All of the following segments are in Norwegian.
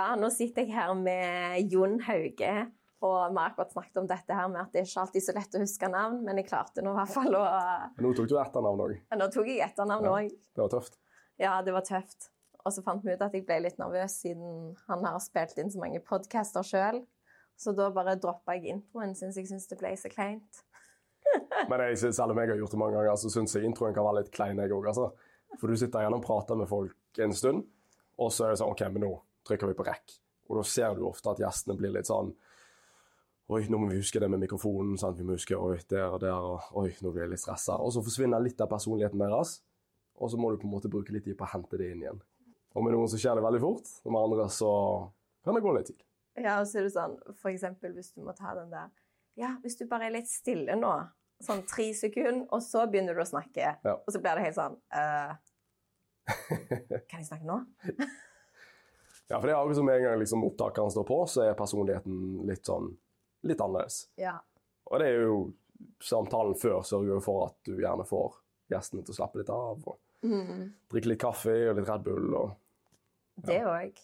Ja, nå sitter jeg her med Jon Hauge. Og vi har akkurat snakket om dette her med at det er ikke alltid så lett å huske navn, men jeg klarte nå i hvert fall å Nå tok du etternavn òg. Nå tok jeg etternavn Ja. Det var tøft. Ja, det var tøft. Og så fant vi ut at jeg ble litt nervøs siden han har spilt inn så mange podcaster sjøl. Så da bare droppa jeg introen, syns jeg syns det ble så kleint. Men jeg, synes- selv om jeg har gjort det mange ganger, så syns jeg introen kan være litt klein, jeg òg. Altså. For du sitter igjen og prater med folk en stund, og så er det sånn OK, men nå trykker vi på rekk. Og da ser du ofte at gjestene blir litt sånn Oi, nå må vi huske det med mikrofonen. Sant? Vi må huske oi, der og der. Og, oi, nå blir jeg litt stressa. Og så forsvinner litt av personligheten deres. Og så må du på en måte bruke litt tid på å hente det inn igjen. Og med noen så skjer det veldig fort, og med andre så kan det gå litt tid. Ja, og så er det sånn, eksempel hvis du må ta den der Ja, hvis du bare er litt stille nå, sånn tre sekunder, og så begynner du å snakke, Ja. og så blir det helt sånn uh, Kan jeg snakke nå? Ja, for det er akkurat som en gang liksom, opptakeren står på, så er personligheten litt sånn litt annerledes. Ja. Og det er jo samtalen før sørger jo for at du gjerne får gjestene til å slappe litt av. og Drikke litt kaffe og litt Red Bull, og Det òg.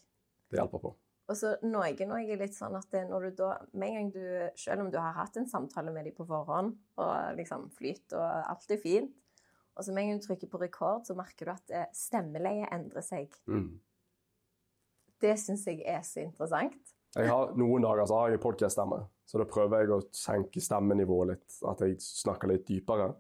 det hjelper på. Og så Norge er litt sånn at når du da Med en gang du Selv om du har hatt en samtale med dem på forhånd, og liksom flyt og alt er fint, og så med en gang du trykker på rekord, så merker du at eh, stemmeleiet endrer seg. Mm. Det syns jeg er så interessant. Jeg har, noen dager så har jeg podkast-stemme, så da prøver jeg å senke stemmenivået litt. At jeg snakker litt dypere.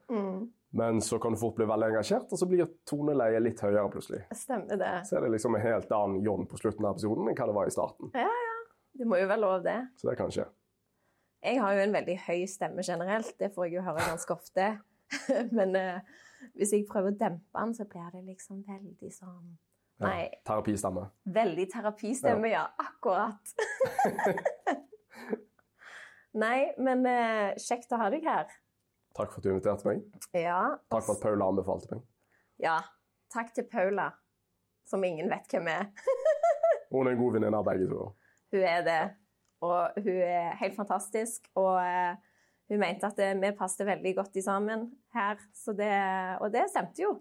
Men så kan du fort bli veldig engasjert, og så blir toneleiet litt høyere plutselig. Stemmer det. Så er det liksom en helt annen John på slutten av episoden enn hva det var i starten. Ja, ja. Det må jo være lov, det. Så det kan skje. Jeg har jo en veldig høy stemme generelt, det får jeg jo høre ganske ofte. Men eh, hvis jeg prøver å dempe den, så blir det liksom veldig sånn Ja, Nei, Terapistemme. veldig terapistemme, ja. Akkurat. Nei, men eh, kjekt å ha deg her. Takk for at du inviterte meg. Ja. Takk for at Paula anbefalte meg. Ja. Takk til Paula, som ingen vet hvem er. Hun er en god venninne av begge to. Hun er det. Og hun er helt fantastisk. Og eh, hun mente at det, vi passet veldig godt i sammen her. Så det, og det stemte jo.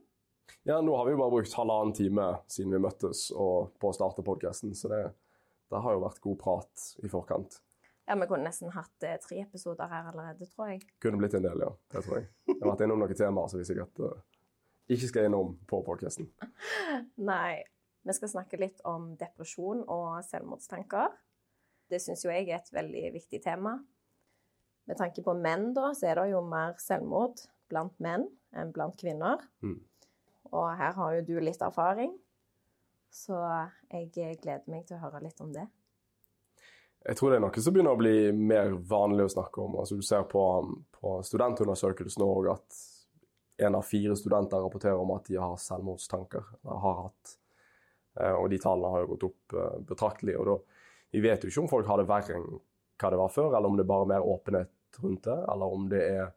Ja, nå har vi jo bare brukt halvannen time siden vi møttes og på å starte podkasten, så det, det har jo vært god prat i forkant. Ja, Vi kunne nesten hatt eh, tre episoder her allerede, tror jeg. Kunne blitt en del, ja. Det tror jeg. Jeg har vært innom noen temaer som vi sikkert eh, ikke skal innom på podkasten. Nei. Vi skal snakke litt om depresjon og selvmordstanker. Det syns jo jeg er et veldig viktig tema. Med tanke på menn, da, så er det jo mer selvmord blant menn enn blant kvinner. Mm. Og her har jo du litt erfaring, så jeg gleder meg til å høre litt om det. Jeg tror det er noe som begynner å bli mer vanlig å snakke om. Altså, du ser på, på studentundersøkelsen òg at en av fire studenter rapporterer om at de har selvmordstanker. Har hatt. Eh, Og de tallene har jo gått opp eh, betraktelig. og da, Vi vet jo ikke om folk har det verre enn hva det var før, eller om det er bare mer åpenhet rundt det, eller om det er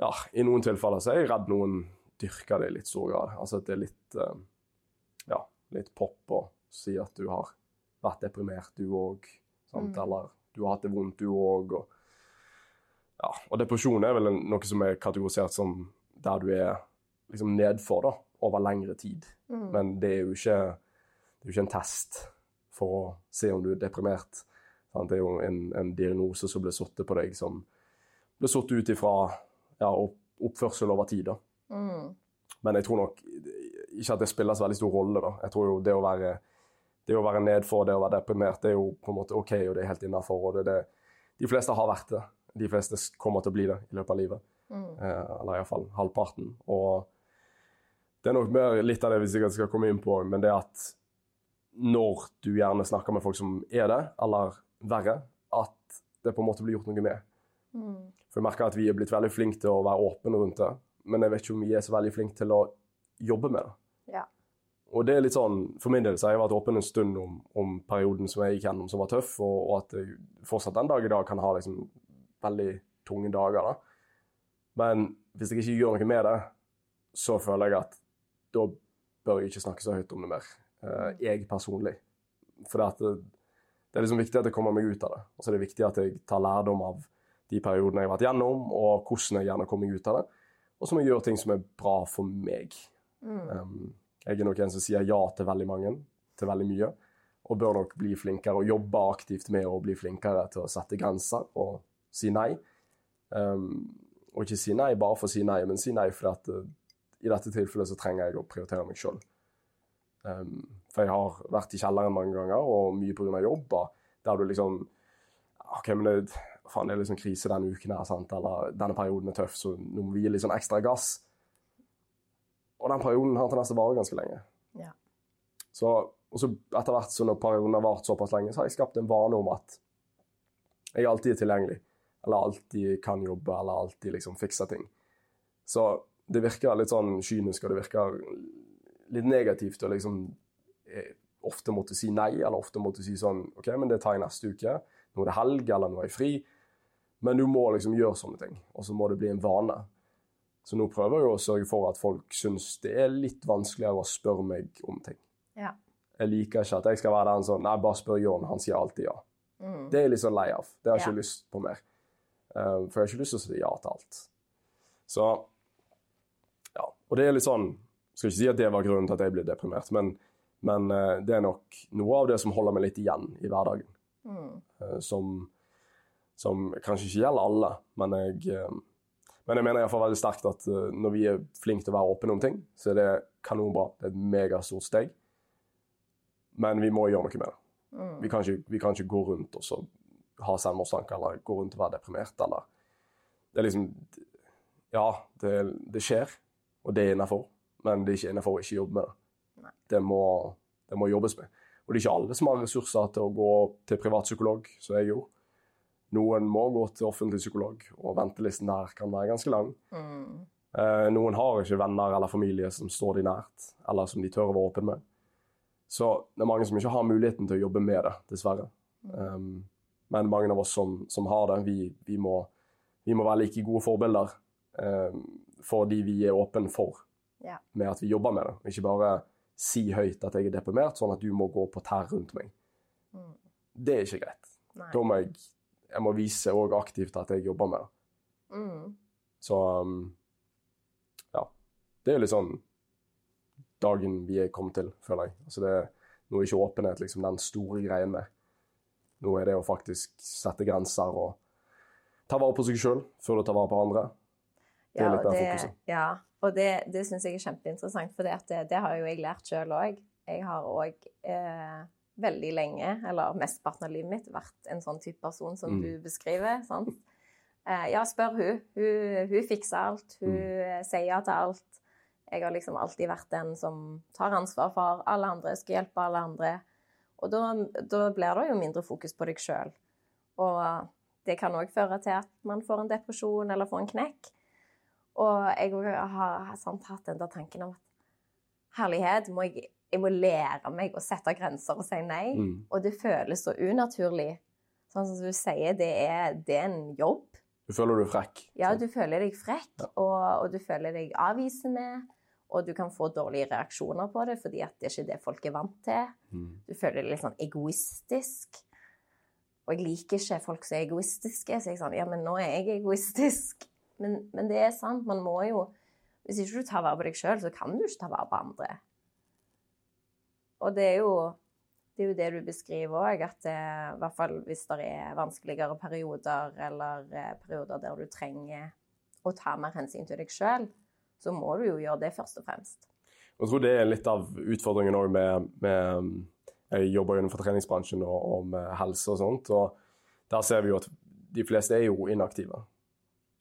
ja, I noen tilfeller så er jeg redd noen dyrker det i litt stor grad. Altså at det er litt eh, ja, litt pop å si at du har vært deprimert, du òg. Mm. Eller du har hatt det vondt, du òg. Og, ja, og depresjon er vel noe som er kategorisert som der du er liksom nedfor da, over lengre tid. Men det er jo ikke, det er ikke en test for å se om du er deprimert. Sant? Det er jo en, en diagnose som blir satt på deg, som blir satt ut ifra ja, oppførsel over tid. da. Men jeg tror nok ikke at det spiller så veldig stor rolle. da. Jeg tror jo det å være, det å være nedfor, det å være deprimert, det er jo på en måte OK, og det er helt innafor. De fleste har vært det. De fleste kommer til å bli det i løpet av livet. Eh, eller iallfall halvparten. Og det er nok mer litt av det vi sikkert skal komme inn på, men det at når du gjerne snakker med folk som er det, eller verre, at det på en måte blir gjort noe med. For jeg merker at vi er blitt veldig flinke til å være åpne rundt det, men jeg vet ikke om vi er så veldig flinke til å jobbe med det. Ja. Og det er litt sånn, For min del så har jeg vært åpen en stund om, om perioden som jeg gikk gjennom som var tøff, og, og at jeg fortsatt den dag i dag kan ha liksom veldig tunge dager. da. Men hvis jeg ikke gjør noe med det, så føler jeg at da bør jeg ikke snakke så høyt om det mer. eh, jeg personlig. For det, det, det er liksom viktig at jeg kommer meg ut av det. Og så er det viktig at jeg tar lærdom av de periodene jeg har vært gjennom, og hvordan jeg gjerne kommer meg ut av det. Og så må jeg gjøre ting som er bra for meg. Um, jeg er nok en som sier ja til veldig mange, til veldig mye. og bør nok bli flinkere og jobbe aktivt med å bli flinkere til å sette grenser og si nei. Um, og ikke si nei bare for å si nei, men si nei fordi at uh, i dette tilfellet så trenger jeg å prioritere meg sjøl. Um, for jeg har vært i kjelleren mange ganger, og mye pga. jobb, der du liksom OK, men det, faen, det er liksom krise denne uken her, sant? eller denne perioden er tøff, så nå må vi gi litt sånn ekstra gass. Og den perioden har tendens til å vare ganske lenge. Ja. Så, og så etter hvert som perioden har vart såpass lenge, så har jeg skapt en vane om at jeg alltid er tilgjengelig. Eller alltid kan jobbe, eller alltid liksom fikser ting. Så det virker litt sånn kynisk, og det virker litt negativt å liksom eh, ofte måtte si nei, eller ofte måtte si sånn OK, men det tar jeg neste uke. Nå er det helg, eller nå er jeg fri. Men du må liksom gjøre sånne ting, og så må det bli en vane. Så nå prøver jeg å sørge for at folk syns det er litt vanskeligere å spørre meg om ting. Ja. Jeg liker ikke at jeg skal være den sånn Nei, bare spør John, han sier alltid ja. Mm. Det er jeg litt sånn lei av. Det har jeg Ja. ikke lyst på mer. Uh, for jeg har ikke lyst til å si ja til alt. Så ja. Og det er litt sånn Skal ikke si at det var grunnen til at jeg ble deprimert, men, men uh, det er nok noe av det som holder meg litt igjen i hverdagen. Mm. Uh, som, som kanskje ikke gjelder alle, men jeg, eh, men jeg mener iallfall veldig sterkt at eh, når vi er flinke til å være åpne om ting, så er det kanonbra. Det er et megastort steg. Men vi må gjøre noe med det. Mm. Vi kan ikke, vi kan ikke gå rundt og ha selvmordstanker eller gå rundt og være deprimert. Eller. Det er liksom Ja, det, det skjer, og det er innafor, men det er ikke innafor å ikke jobbe med det. Nei. Det må, det må jobbes med. Og det er ikke alle som har ressurser til å gå til privatpsykolog, som jeg gjorde. Noen må gå til offentlig psykolog, og ventelisten der kan være ganske lang. Mm. Eh, noen har ikke venner eller familie som står de nært, eller som de tør å være åpen med. Så det er mange som ikke har muligheten til å jobbe med det, dessverre. Um, men mange av oss som, som har det, vi, vi, må, vi må være like gode forbilder um, for de vi er åpne for, Ja. med at vi jobber med det. Ikke bare si høyt at jeg er deprimert, sånn at du må gå på tær rundt meg. Mm. Det er ikke greit. Nei. Da må jeg, jeg må vise også aktivt at jeg jobber med det. Mm. Så um, ja. Det er litt sånn dagen vi er kommet til, føler jeg. Altså det, nå er ikke åpenhet liksom den store greien med. Nå er det å faktisk sette grenser og ta vare på seg sjøl før du tar vare på andre. Det er Ja, litt mer fokuset. ja, og det, det syns jeg er kjempeinteressant, for det, det har jo jeg lært sjøl òg. Jeg har òg eh, veldig lenge, eller mesteparten av livet mitt, vært en sånn type person som Mm. du beskriver. sant? Eh, ja, spør hun. hun. Hun fikser alt. Hun Mm. eh, sier ja til alt. Jeg har liksom alltid vært den som tar ansvar for alle andre, skal hjelpe alle andre. Og da, da blir det jo mindre fokus på deg sjøl. Og det kan òg føre til at man får en depresjon eller får en knekk. Og jeg har, har sant, hatt den der tanken om at herlighet, må jeg, jeg må lære meg å sette grenser og si nei. Mm. Og det føles så unaturlig. Sånn som du sier, det er, det er en jobb. Du føler du er frekk. Ja, du føler deg frekk, Ja. og, og du føler deg avvisende. Og du kan få dårlige reaksjoner på det, fordi at det er ikke det folk er vant til. Mm. Du føler deg litt sånn egoistisk. Og jeg liker ikke folk som er egoistiske. Så jeg sånn, ja, men nå er jeg egoistisk. Men, men det er sant, man må jo Hvis ikke du tar vare på deg sjøl, så kan du ikke ta vare på andre. Og det er jo det, er jo det du beskriver òg, at det, i hvert fall hvis det er vanskeligere perioder, eller eh, perioder der du trenger å ta mer hensyn til deg sjøl, så må du jo gjøre det først og fremst. Jeg tror det er litt av utfordringen òg med, med Jeg jobber jo innenfor treningsbransjen og, og med helse og sånt, og der ser vi jo at de fleste er jo inaktive.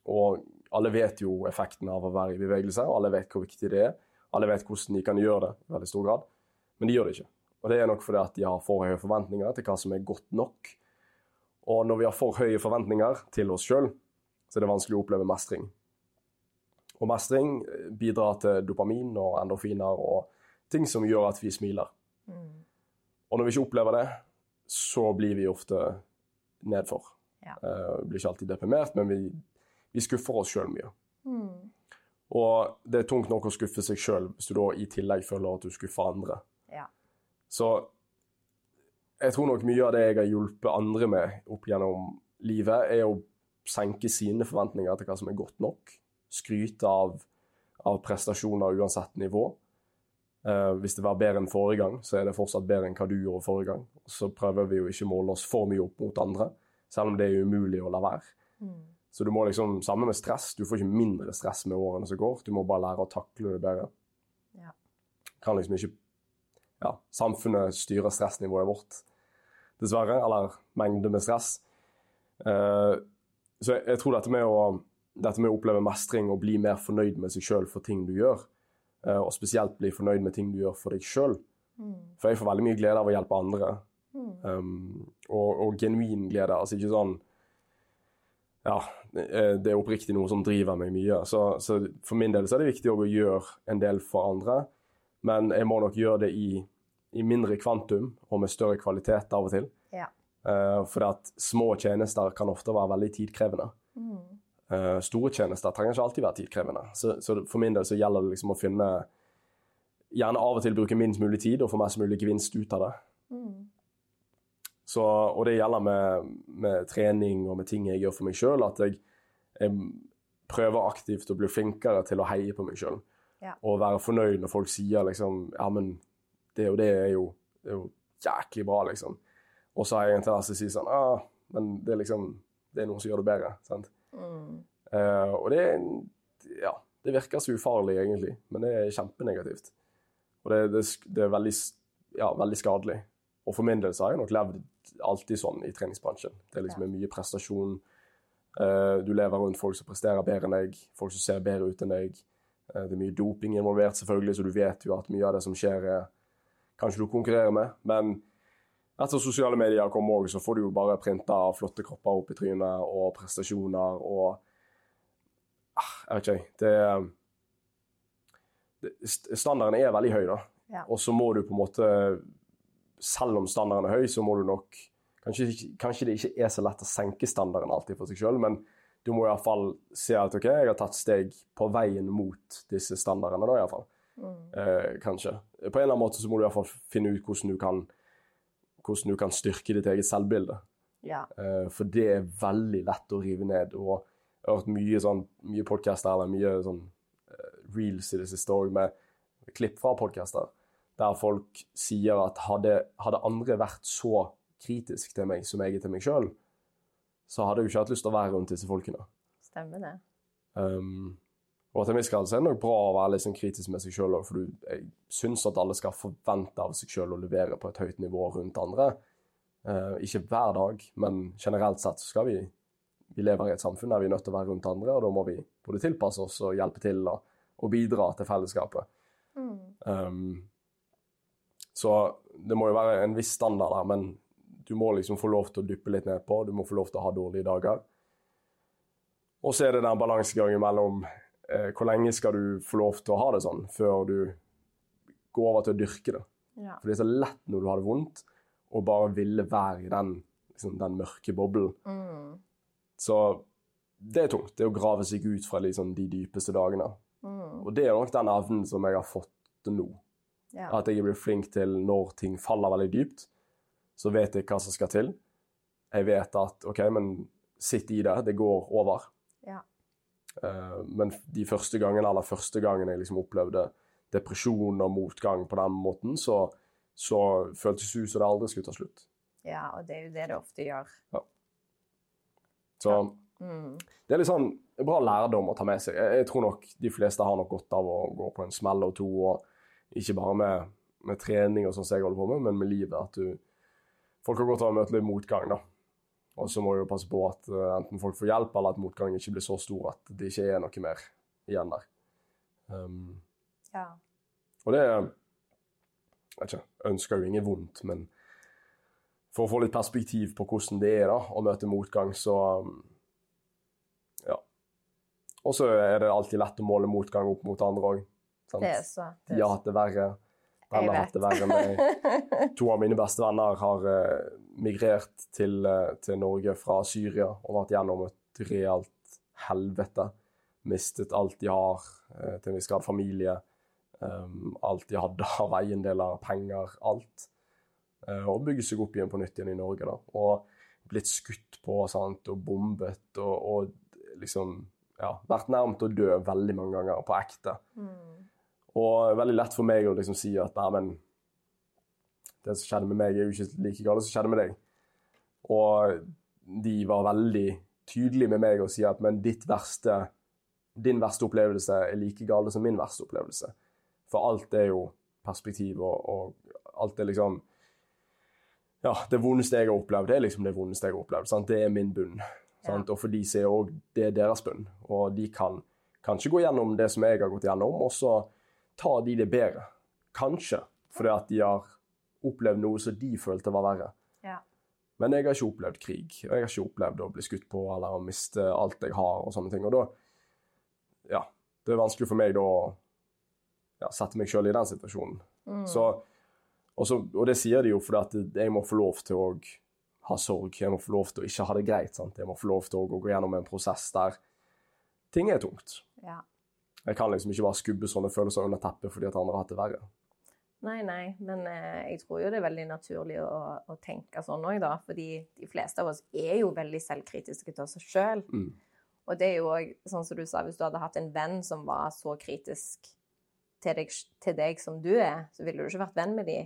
Og alle vet jo effekten av å være i bevegelse, og alle vet hvor viktig det er. Alle vet hvordan de kan gjøre det i veldig stor grad, men de gjør det ikke. Og det er nok fordi at de har for høye forventninger til hva som er godt nok. Og når vi har for høye forventninger til oss sjøl, så er det vanskelig å oppleve mestring. Og mestring eh, bidrar til dopamin og endorfiner og ting som gjør at vi smiler. Mm. Og når vi ikke opplever det, så blir vi ofte nedfor. Ja. Uh, blir ikke alltid deprimert, men vi, vi skuffer oss sjøl mye. Mm. Og det er tungt nok å skuffe seg sjøl hvis du da i tillegg føler at du skuffer andre. Så jeg tror nok mye av det jeg har hjulpet andre med opp gjennom livet, er å senke sine forventninger til hva som er godt nok. Skryte av, av prestasjoner uansett nivå. Uh, hvis det var bedre enn forrige gang, så er det fortsatt bedre enn hva du gjorde forrige gang. Så prøver vi jo ikke å måle oss for mye opp mot andre, selv om det er umulig å la være. Mm. Så du må liksom, Samme med stress. Du får ikke mindre stress med årene som går. Du må bare lære å takle det bedre. Ja. Kan liksom ikke ja, Samfunnet styrer stressnivået vårt, dessverre. Eller mengde med stress. Uh, så jeg, jeg tror dette med, å, dette med å oppleve mestring og bli mer fornøyd med seg sjøl for ting du gjør, uh, og spesielt bli fornøyd med ting du gjør for deg sjøl Mm. For jeg får veldig mye glede av å hjelpe andre. Mm. Um, og, og genuin glede. Altså ikke sånn Ja, det det er oppriktig noe som driver meg mye. Så, så for min del så er det viktig å gjøre en del for andre, men jeg må nok gjøre det i, i mindre kvantum og med større kvalitet av og til. Ja. Uh, for at små tjenester kan ofte være veldig tidkrevende. Mm. Uh, store tjenester trenger ikke alltid være tidkrevende. Så, så for min del så gjelder det liksom å finne Gjerne av og til bruke minst mulig tid og få mest mulig gevinst ut av det. Mm. Så, og det gjelder med, med trening og med ting jeg gjør for meg sjøl, at jeg, jeg prøver aktivt å bli flinkere til å heie på meg sjøl. Ja. Og være fornøyd når folk sier liksom Ja, men det og det er jo, det er jo jæklig bra, liksom. Og så har jeg en tendens til å si sånn ah, men det er liksom Det er noen som gjør det bedre. sant? Mm. Uh, og det Ja, det virker så ufarlig, egentlig, men det er kjempenegativt. Og det, det, det er veldig, ja, veldig skadelig. Og for min del så har jeg nok levd alltid sånn i treningsbransjen. Det er liksom Ja. mye prestasjon. Uh, du lever rundt folk som presterer bedre enn deg, folk som ser bedre ut enn deg. Eh, det er mye doping involvert, selvfølgelig, så du vet jo at mye av det som skjer, er kanskje du konkurrerer med. Men etter sosiale medier kom òg, så får du jo bare printa flotte kropper opp i trynet og prestasjoner og ah, Jeg vet ikke. Det, det Standarden er veldig høy, da. Ja. Og så må du på en måte Selv om standarden er høy, så må du nok Kanskje, kanskje det ikke er så lett å senke standarden alltid for seg sjøl, men du må iallfall se at OK, jeg har tatt steg på veien mot disse standardene, da iallfall. Mm. Eh, kanskje. På en eller annen måte så må du iallfall finne ut hvordan du kan hvordan du kan styrke ditt eget selvbilde. Ja. Eh, for det er veldig lett å rive ned. Og jeg har hørt mye, sånn, mye podcaster eller mye sånn eh, reels i det siste òg, med klipp fra podcaster, der folk sier at hadde, hadde andre vært så kritisk til meg som jeg er til meg sjøl, så hadde jeg jo ikke hatt lyst til å være rundt disse folkene. Stemmer det. Um, og til en viss grad så er det nok bra å være sånn kritisk med seg sjøl òg, for du, jeg syns at alle skal forvente av seg sjøl å levere på et høyt nivå rundt andre. Uh, ikke hver dag, men generelt sett så skal vi Vi lever i et samfunn der vi er nødt til å være rundt andre, og da må vi både tilpasse oss og hjelpe til og, og bidra til fellesskapet. Mm. Um, så det må jo være en viss standard der, men du må liksom få lov til å duppe litt nedpå, du må få lov til å ha dårlige dager. Og så er det den balansegangen mellom eh, hvor lenge skal du få lov til å ha det sånn før du går over til å dyrke det. Ja. For det er så lett når du har det vondt, å bare ville være i den, liksom, den mørke boblen. Mm. Så det er tungt. Det å grave seg ut fra liksom, de dypeste dagene. Mm. Og det er nok den evnen som jeg har fått nå. Ja. At jeg er blitt flink til når ting faller veldig dypt, så vet jeg hva som skal til. Jeg vet at OK, men sitt i det. Det går over. Ja. Uh, men de første gangene, eller første gangen jeg liksom opplevde depresjon og motgang på den måten, så, så føltes det ut som det aldri skulle ta slutt. ja, og det er jo det det ofte gjør. Så Mm. det er litt sånn bra lærdom å ta med seg. Jeg, jeg tror nok de fleste har nok godt av å gå på en smell og to, og ikke bare med, med trening og sånn som jeg holder på med, men med livet. At du Folk har godt av å møte litt motgang, da. Og så må du jo passe på at eh, enten folk får hjelp, eller at motgangen ikke blir så stor at det ikke er noe mer igjen der. Um, Ja. og det Jeg vet ikke, ønsker jo ingen vondt, men for å få litt perspektiv på hvordan det er da, å møte motgang, så um, Ja. Og så er det alltid lett å måle motgang opp mot andre òg. Er De er har hatt det verre. Eller hatt det verre enn meg. To av mine beste venner har eh, migrert til, eh, til Norge fra Syria og vært gjennom et realt helvete. Mistet alt de har, eh, til en viss grad familie. um, alt de hadde av eiendeler, penger, alt. Og bygget seg opp igjen på nytt igjen i Norge. da. Og blitt skutt på sant? og bombet og, og liksom ja, vært nærmt å dø veldig mange ganger på ekte. Mm. Og veldig lett for meg å liksom si at nei, men det som skjedde med meg, er jo ikke like galt som skjedde med deg. Og de var veldig tydelige med meg og sier at men ditt verste, din verste opplevelse er like gale som min verste opplevelse. For alt er jo perspektiv, og, og alt er liksom Ja, det vondeste jeg har opplevd, det er liksom det vondeste jeg har opplevd. Sant? Det er min bunn. Ja. Og for de ser er òg det deres bunn. Og de kan kanskje gå gjennom det som jeg har gått gjennom, og så tar de det bedre. Kanskje fordi at de har opplevd noe som de følte var verre. Ja. Men jeg har ikke opplevd krig. og Jeg har ikke opplevd å bli skutt på eller å miste alt jeg har. og sånne ting. Og da Ja. Det er vanskelig for meg da å ja, sette meg sjøl i den situasjonen. Mm. Så, og, så, og det sier de jo fordi at jeg må få lov til å ha sorg. Jeg må få lov til å ikke ha det greit. sant? Jeg må få lov til å gå gjennom en prosess der ting er tungt. Ja. Jeg kan liksom ikke bare skubbe sånne følelser under teppet fordi at andre har hatt det verre. Nei, nei, men eh, jeg tror jo det er veldig naturlig å, å tenke sånn òg, da. Fordi de fleste av oss er jo veldig selvkritiske til oss sjøl. Mm. Og det er jo òg, sånn som du sa, hvis du hadde hatt en venn som var så kritisk til deg, til deg som du er, så ville du ikke vært venn med de.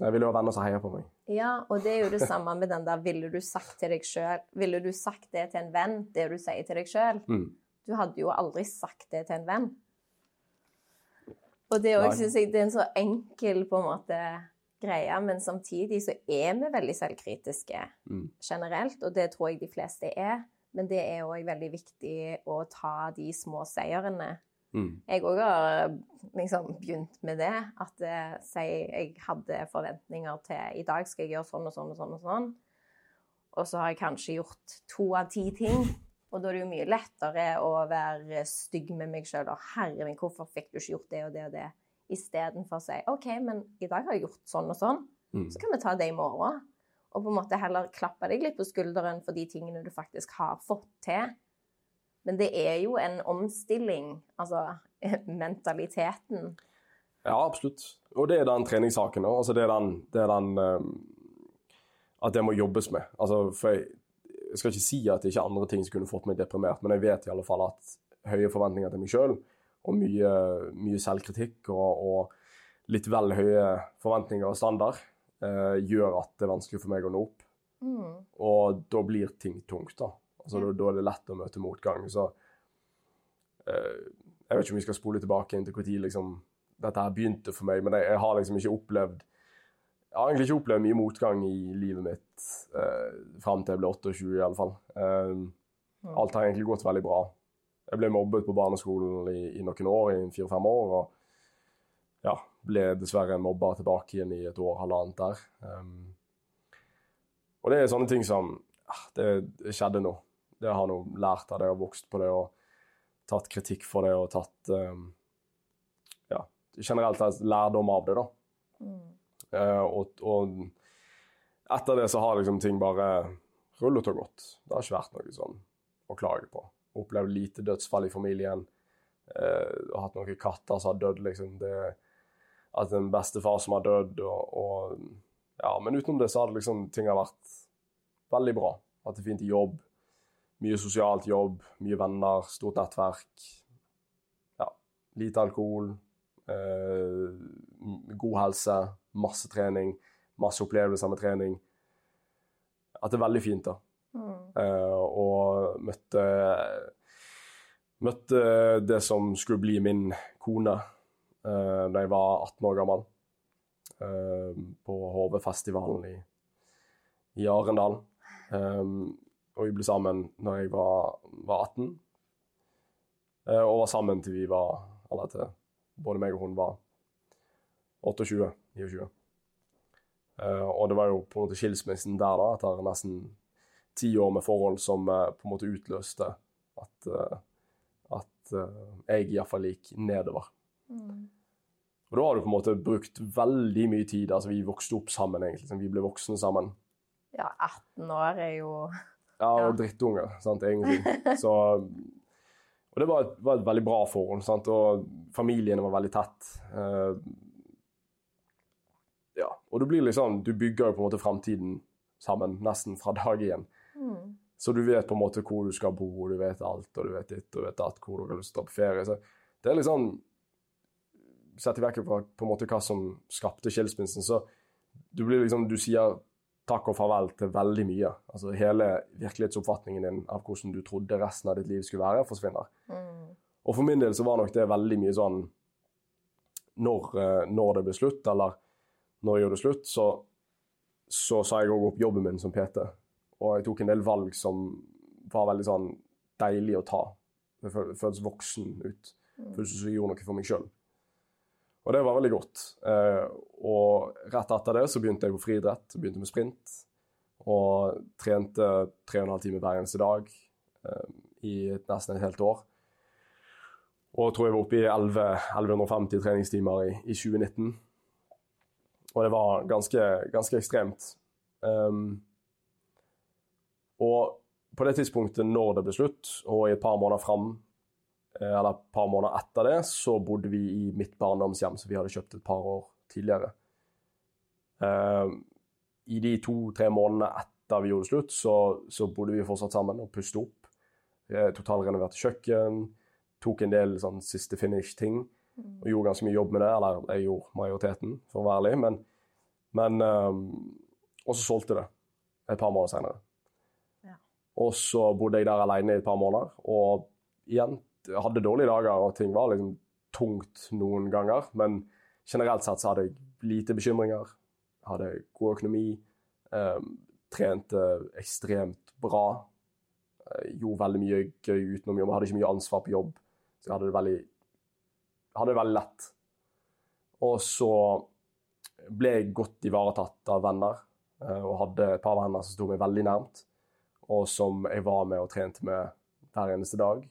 Jeg ville jo ha venner som heier på meg. Ja, og det er jo det samme med den der Ville du sagt til deg sjøl Ville du sagt det til en venn, det du sier til deg sjøl? Mm. Du hadde jo aldri sagt det til en venn. Og det òg syns jeg det er en så enkel på en måte greie, men samtidig så er vi veldig selvkritiske Mm. generelt, og det tror jeg de fleste er. Men det er òg veldig viktig å ta de små seirene. Mm. Jeg òg har liksom begynt med det. At eh, si jeg hadde forventninger til i dag skal jeg gjøre sånn og sånn og sånn. Og sånn. Og så har jeg kanskje gjort to av ti ting. Og da er det jo mye lettere å være stygg med meg sjøl. Og 'herre min, hvorfor fikk du ikke gjort det og det og det?' Istedenfor å si 'OK, men i dag har jeg gjort sånn og sånn'. Mm. Så kan vi ta det i morgen. Og på en måte heller klappe deg litt på skulderen for de tingene du faktisk har fått til. Men det er jo en omstilling, altså mentaliteten. Ja, absolutt. Og det er den treningssaken òg. Altså, det er den, det er den um, At det må jobbes med. Altså, for jeg, jeg skal ikke si at ikke andre ting som kunne fått meg deprimert, men jeg vet i alle fall at høye forventninger til meg sjøl og mye, mye selvkritikk og, og litt vel høye forventninger og standard eh, gjør at det er vanskelig for meg å nå opp. Mm. Og da blir ting tungt, da. Altså, Ja. da, da er det lett å møte motgang. Så eh, Jeg vet ikke om vi skal spole tilbake inn til når liksom, dette her begynte for meg, men jeg, jeg har liksom ikke opplevd Jeg har egentlig ikke opplevd mye motgang i livet mitt eh, fram til jeg ble 28, i alle fall. Eh, alt har egentlig gått veldig bra. Jeg ble mobbet på barneskolen i, i noen år, i fire-fem år. og ja, ble dessverre mobba tilbake igjen i et år, halvannet der. Um, og det er sånne ting som ah, Det, skjedde nå. Det har nå lært av det og vokst på det og tatt kritikk for det og tatt um, Ja, generelt lærdom av det, da. Mm. Eh, og, og etter det så har liksom ting bare rullet og gått. Det har ikke vært noe sånn å klage på. Opplevd lite dødsfall i familien. Uh, hatt noen katter som har dødd, liksom. Det, at en bestefar som har dødd, og, og Ja, men utenom det så har liksom ting har vært veldig bra. Hatt det fint i jobb. Mye sosialt jobb, mye venner, stort nettverk. Ja, lite alkohol. Eh, god helse, masse trening, masse opplevelser med trening. At det er veldig fint, da. Mm. Eh, og møtte Møtte det som skulle bli min kone eh, da jeg var 18 år gammel. på HV-festivalen i, i Arendal. Og vi ble sammen når jeg var, var 18. Eh, og var sammen til vi var Eller til både meg og hun var 28. 29. Uh, og det var jo på en måte skilsmissen der, da, etter nesten ti år med forhold, som uh, på en måte utløste at, uh, at uh, jeg iallfall gikk nedover. Mm. Og da har du på en måte brukt veldig mye tid. altså Vi vokste opp sammen, egentlig. liksom, Vi ble voksne sammen. Ja, 18 år er jo Ja, og Ja. drittunger, sant, egentlig. Så, og det var et, var et veldig bra forhold, sant, og familiene var veldig tett. Uh, ja, og du blir liksom, du bygger jo på en måte fremtiden sammen, nesten fra dag igjen. mm. Så du vet på en måte hvor du skal bo, og du vet alt, og du vet ditt, og du vet datt, hvor du har lyst til å dra på ferie. Så det er liksom sett vekk fra på en måte hva som skapte skilsmissen, så du blir liksom Du sier takk og farvel til veldig mye. Altså Hele virkelighetsoppfatningen din av hvordan du trodde resten av ditt liv skulle være, forsvinner. Mm. Og for min del så var nok det veldig mye sånn Når, eh, når det ble slutt, eller når jeg gjorde det slutt, så, så sa jeg òg opp jobben min som PT. Og jeg tok en del valg som var veldig sånn deilig å ta. Det føl- føltes voksen ut. Mm. Føltes som jeg gjorde noe for meg sjøl. Og det var veldig godt. Eh, og rett etter det så begynte jeg på friidrett, begynte med sprint. Og trente tre og en halv time hver eneste dag eh, i nesten et helt år. Og jeg tror jeg var oppe i 11, 1150 treningstimer i, i 2019. Og det var ganske, ganske ekstremt. Um, og på det tidspunktet når det ble slutt, og i et par måneder fram, eller et par måneder etter det, så bodde vi i mitt barndomshjem som vi hadde kjøpt et par år tidligere. Um, I de to-tre månedene etter vi gjorde det slutt, så, så bodde vi fortsatt sammen og pustet opp. Eh, Totalrenoverte kjøkken, tok en del sånn siste finish-ting og gjorde ganske mye jobb med det. Eller jeg gjorde majoriteten, for å være ærlig. Men, men Og så solgte det et par måneder senere. Ja. Og så bodde jeg der alene i et par måneder. Og igjen hadde dårlige dager, og ting var liksom tungt noen ganger. Men generelt sett så hadde jeg lite bekymringer. Hadde god økonomi. Um, trente ekstremt bra. Jeg gjorde veldig mye gøy utenom jobb. Hadde ikke mye ansvar på jobb. Så jeg hadde det veldig, hadde det veldig lett. Og så ble jeg godt ivaretatt av venner, eh, og hadde et par venner som sto meg veldig nærmt, og som jeg var med og trente med hver eneste dag.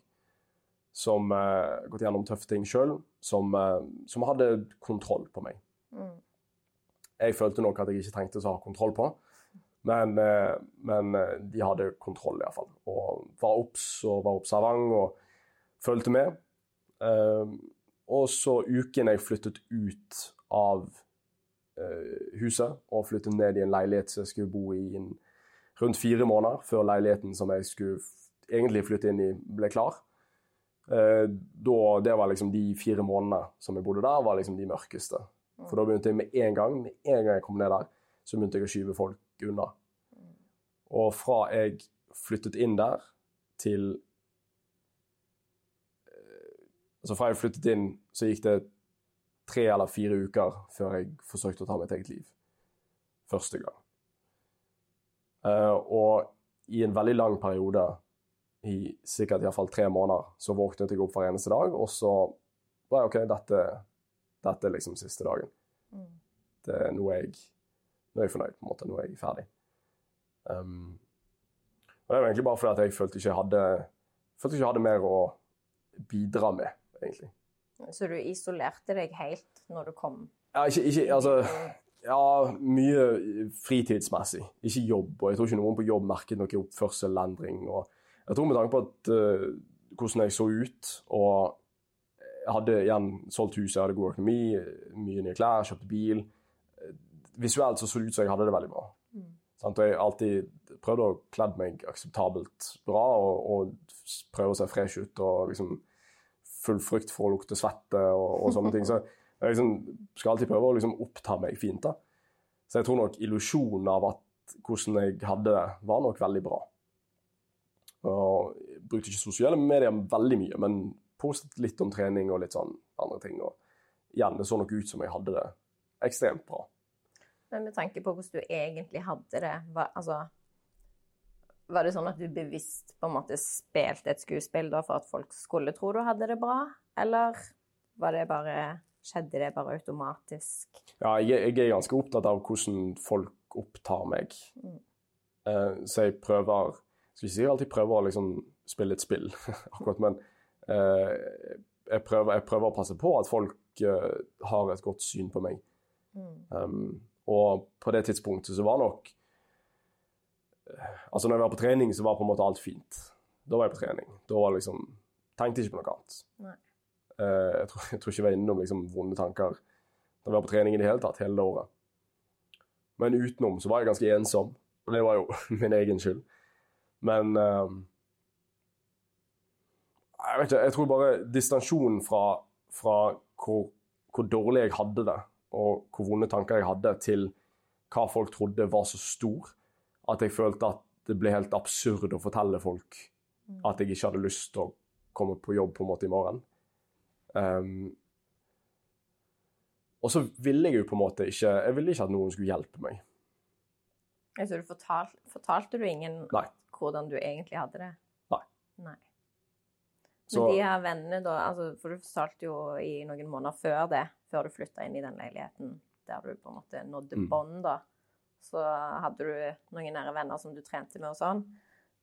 Som uh, gått gjennom tøffe ting sjøl, som, uh, som hadde kontroll på meg. Mm. Jeg følte nok at jeg ikke trengte å ha kontroll på, men, uh, men de hadde kontroll iallfall. Og var obs og var observant og fulgte med. Eh, og så uken jeg flyttet ut av huset og flyttet ned i en leilighet som jeg skulle bo i rundt fire måneder før leiligheten som jeg skulle egentlig flytte inn i, ble klar. Eh, da, det var liksom De fire månedene som jeg bodde der, var liksom de mørkeste. For da begynte jeg med en gang med en gang jeg kom ned der, så begynte jeg å skyve folk unna. Og fra jeg flyttet inn der, til eh, Altså fra jeg flyttet inn, så gikk det tre eller fire uker før jeg forsøkte å ta mitt eget liv. Første gang. Eh, og i en veldig lang periode, i sikkert iallfall tre måneder, så våknet jeg opp hver eneste dag, og så var jeg OK, dette, dette er liksom siste dagen. Mm. Det er noe jeg Nå er jeg fornøyd, på en måte. Nå er jeg ferdig. Um, og det var egentlig bare fordi at jeg følte ikke jeg hadde følte ikke jeg hadde mer å bidra med, egentlig. Så du isolerte deg helt når du kom? Ja, ikke, ikke Altså Ja, mye fritidsmessig, ikke jobb. Og jeg tror ikke noen på jobb merket noe oppførselendring. Og jeg tror med tanke på at, uh, hvordan jeg så ut, og jeg hadde igjen solgt huset, jeg hadde god økonomi, mye nye klær, kjøpte bil. Visuelt så så det ut som jeg hadde det veldig bra. Mm. Og jeg har alltid prøvd å kle meg akseptabelt bra og, og prøve å se fresh ut og liksom full frykt for å lukte svette og, og sånne ting. Så jeg liksom skal alltid prøve å liksom oppta meg fint. da. Så jeg tror nok illusjonen av at hvordan jeg hadde det, var nok veldig bra. Og jeg brukte ikke sosiale medier veldig mye, men postet litt om trening og litt sånn andre ting. Og igjen, det så nok ut som jeg hadde det ekstremt bra. Men med tanke på hvordan du egentlig hadde det, var, altså, var det sånn at du bevisst på en måte spilte et skuespill da for at folk skulle tro du hadde det bra, eller var det bare, skjedde det bare automatisk? Ja, jeg, jeg er ganske opptatt av hvordan folk opptar meg. Mm. Uh, så jeg prøver Skal ikke si jeg alltid prøver å liksom spille et spill, akkurat, men eh, jeg, prøver, jeg prøver å passe på at folk eh, har et godt syn på meg. Mm. Um, og på det tidspunktet så var nok Altså når jeg var på trening, så var på en måte alt fint. Da var jeg på trening. Da var liksom Tenkte ikke på noe annet. Nei. Eh, jeg, tror, jeg tror ikke jeg var innom liksom vonde tanker da jeg var på trening i det hele tatt, hele året. Men utenom så var jeg ganske ensom. Og det var jo min egen skyld. Men eh, Jeg vet ikke, jeg tror bare distansjonen fra, fra hvor hvor dårlig jeg hadde det, og hvor vonde tanker jeg hadde, til hva folk trodde var så stor, at jeg følte at det ble helt absurd å fortelle folk at jeg ikke hadde lyst til å komme på jobb på en måte i morgen. Um, og så ville jeg jo på en måte ikke Jeg ville ikke at noen skulle hjelpe meg. Så du fortal, fortalte du ingen Nei. Hvordan du egentlig hadde det? Nei. Nei. Men de her vennene, da altså, For du fortalte jo i noen måneder før det, før du flytta inn i den leiligheten der du på en måte nådde Mm. bånd, da, så hadde du noen nære venner som du trente med og sånn.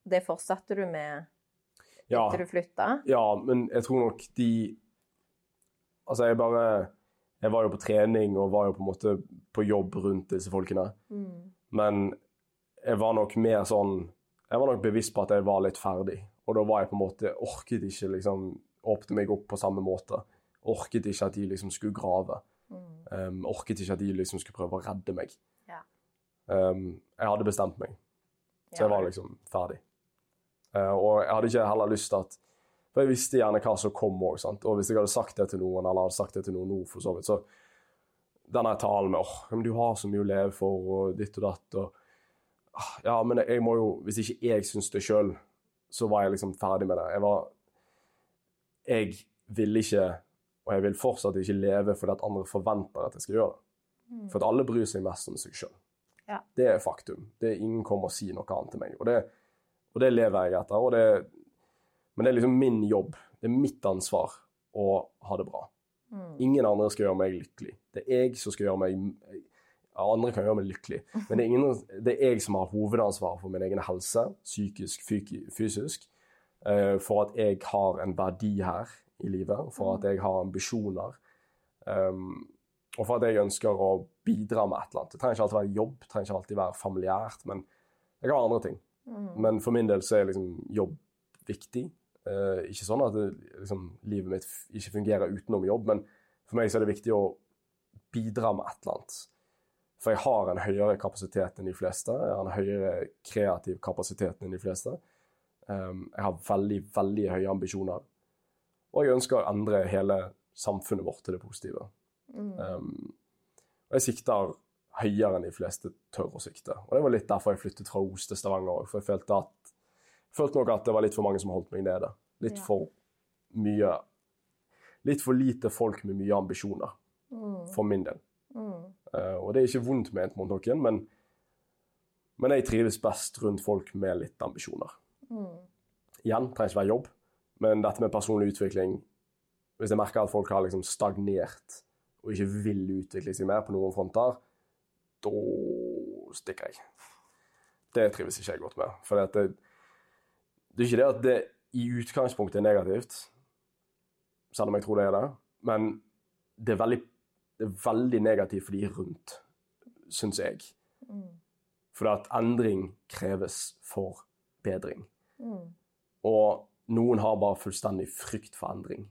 Det fortsatte du med ja, etter du flytta? ja, men jeg tror nok de Altså, jeg bare Jeg var jo på trening og var jo på en måte på jobb rundt disse folkene. Mm. Men jeg var nok mer sånn Jeg var nok bevisst på at jeg var litt ferdig. Og da var jeg på en måte Orket ikke liksom åpne meg opp på samme måte. Orket ikke at de liksom skulle grave. Mm. Um, orket ikke at de liksom skulle prøve å redde meg. Ja. Um, jeg hadde bestemt meg, så jeg var liksom ferdig. Uh, og jeg hadde ikke heller lyst til at For jeg visste gjerne hva som kom òg, og hvis jeg hadde sagt det til noen, eller hadde sagt det til noen nå, for så vidt, så denne talen med åh, men du har så mye å leve for, og ditt og datt, og Ja, men jeg må jo Hvis ikke jeg syns det sjøl, så var jeg liksom ferdig med det. Jeg var Jeg ville ikke, og jeg vil fortsatt ikke leve fordi at andre forventer at jeg skal gjøre det. Mm. For at alle bryr seg mest om seg sjøl. Ja. Det er faktum. Det er Ingen kommer og sier noe annet til meg. Og det, og det lever jeg etter. Og det, men det er liksom min jobb. Det er mitt ansvar å ha det bra. Mm. Ingen andre skal gjøre meg lykkelig. Det er jeg som skal gjøre meg Andre kan gjøre meg lykkelig, men det er, ingen, det er jeg som har hovedansvaret for min egen helse, psykisk, fysisk. eh, for at jeg har en verdi her i livet, for at jeg har ambisjoner. Um, og for at jeg ønsker å bidra med et eller annet. Det trenger ikke alltid være jobb, det trenger ikke alltid være familiært, men kan være andre ting. Mm. Men for min del så er liksom jobb viktig. Eh, ikke sånn at det, liksom, livet mitt ikke fungerer utenom jobb, men for meg så er det viktig å bidra med et eller annet. For jeg har en høyere kapasitet enn de fleste. Jeg har en høyere kreativ kapasitet enn de fleste. Um, jeg har veldig, veldig høye ambisjoner. Og jeg ønsker å endre hele samfunnet vårt til det positive. Mm. Um, og jeg sikter høyere enn de fleste tør å sikte. Og det var litt derfor jeg flyttet fra Os til Stavanger òg, for jeg følte, at, følte nok at det var litt for mange som holdt meg nede. Litt for mye Litt for lite folk med mye ambisjoner, Mm. for min del. Eh, og det er ikke vondt ment mot noen, men, men jeg trives best rundt folk med litt ambisjoner. Mm. Igjen, trenger ikke være jobb, men dette med personlig utvikling Hvis jeg merker at folk har liksom stagnert og ikke vil utvikle seg mer på noen fronter, da stikker jeg. Det trives ikke jeg godt med. For det, det er ikke det at det i utgangspunktet er negativt, selv om jeg tror det er det, men det er veldig, det er veldig negativt for de rundt, syns jeg. Mm. For at endring kreves for bedring. Mm. Og noen har bare fullstendig frykt for endring.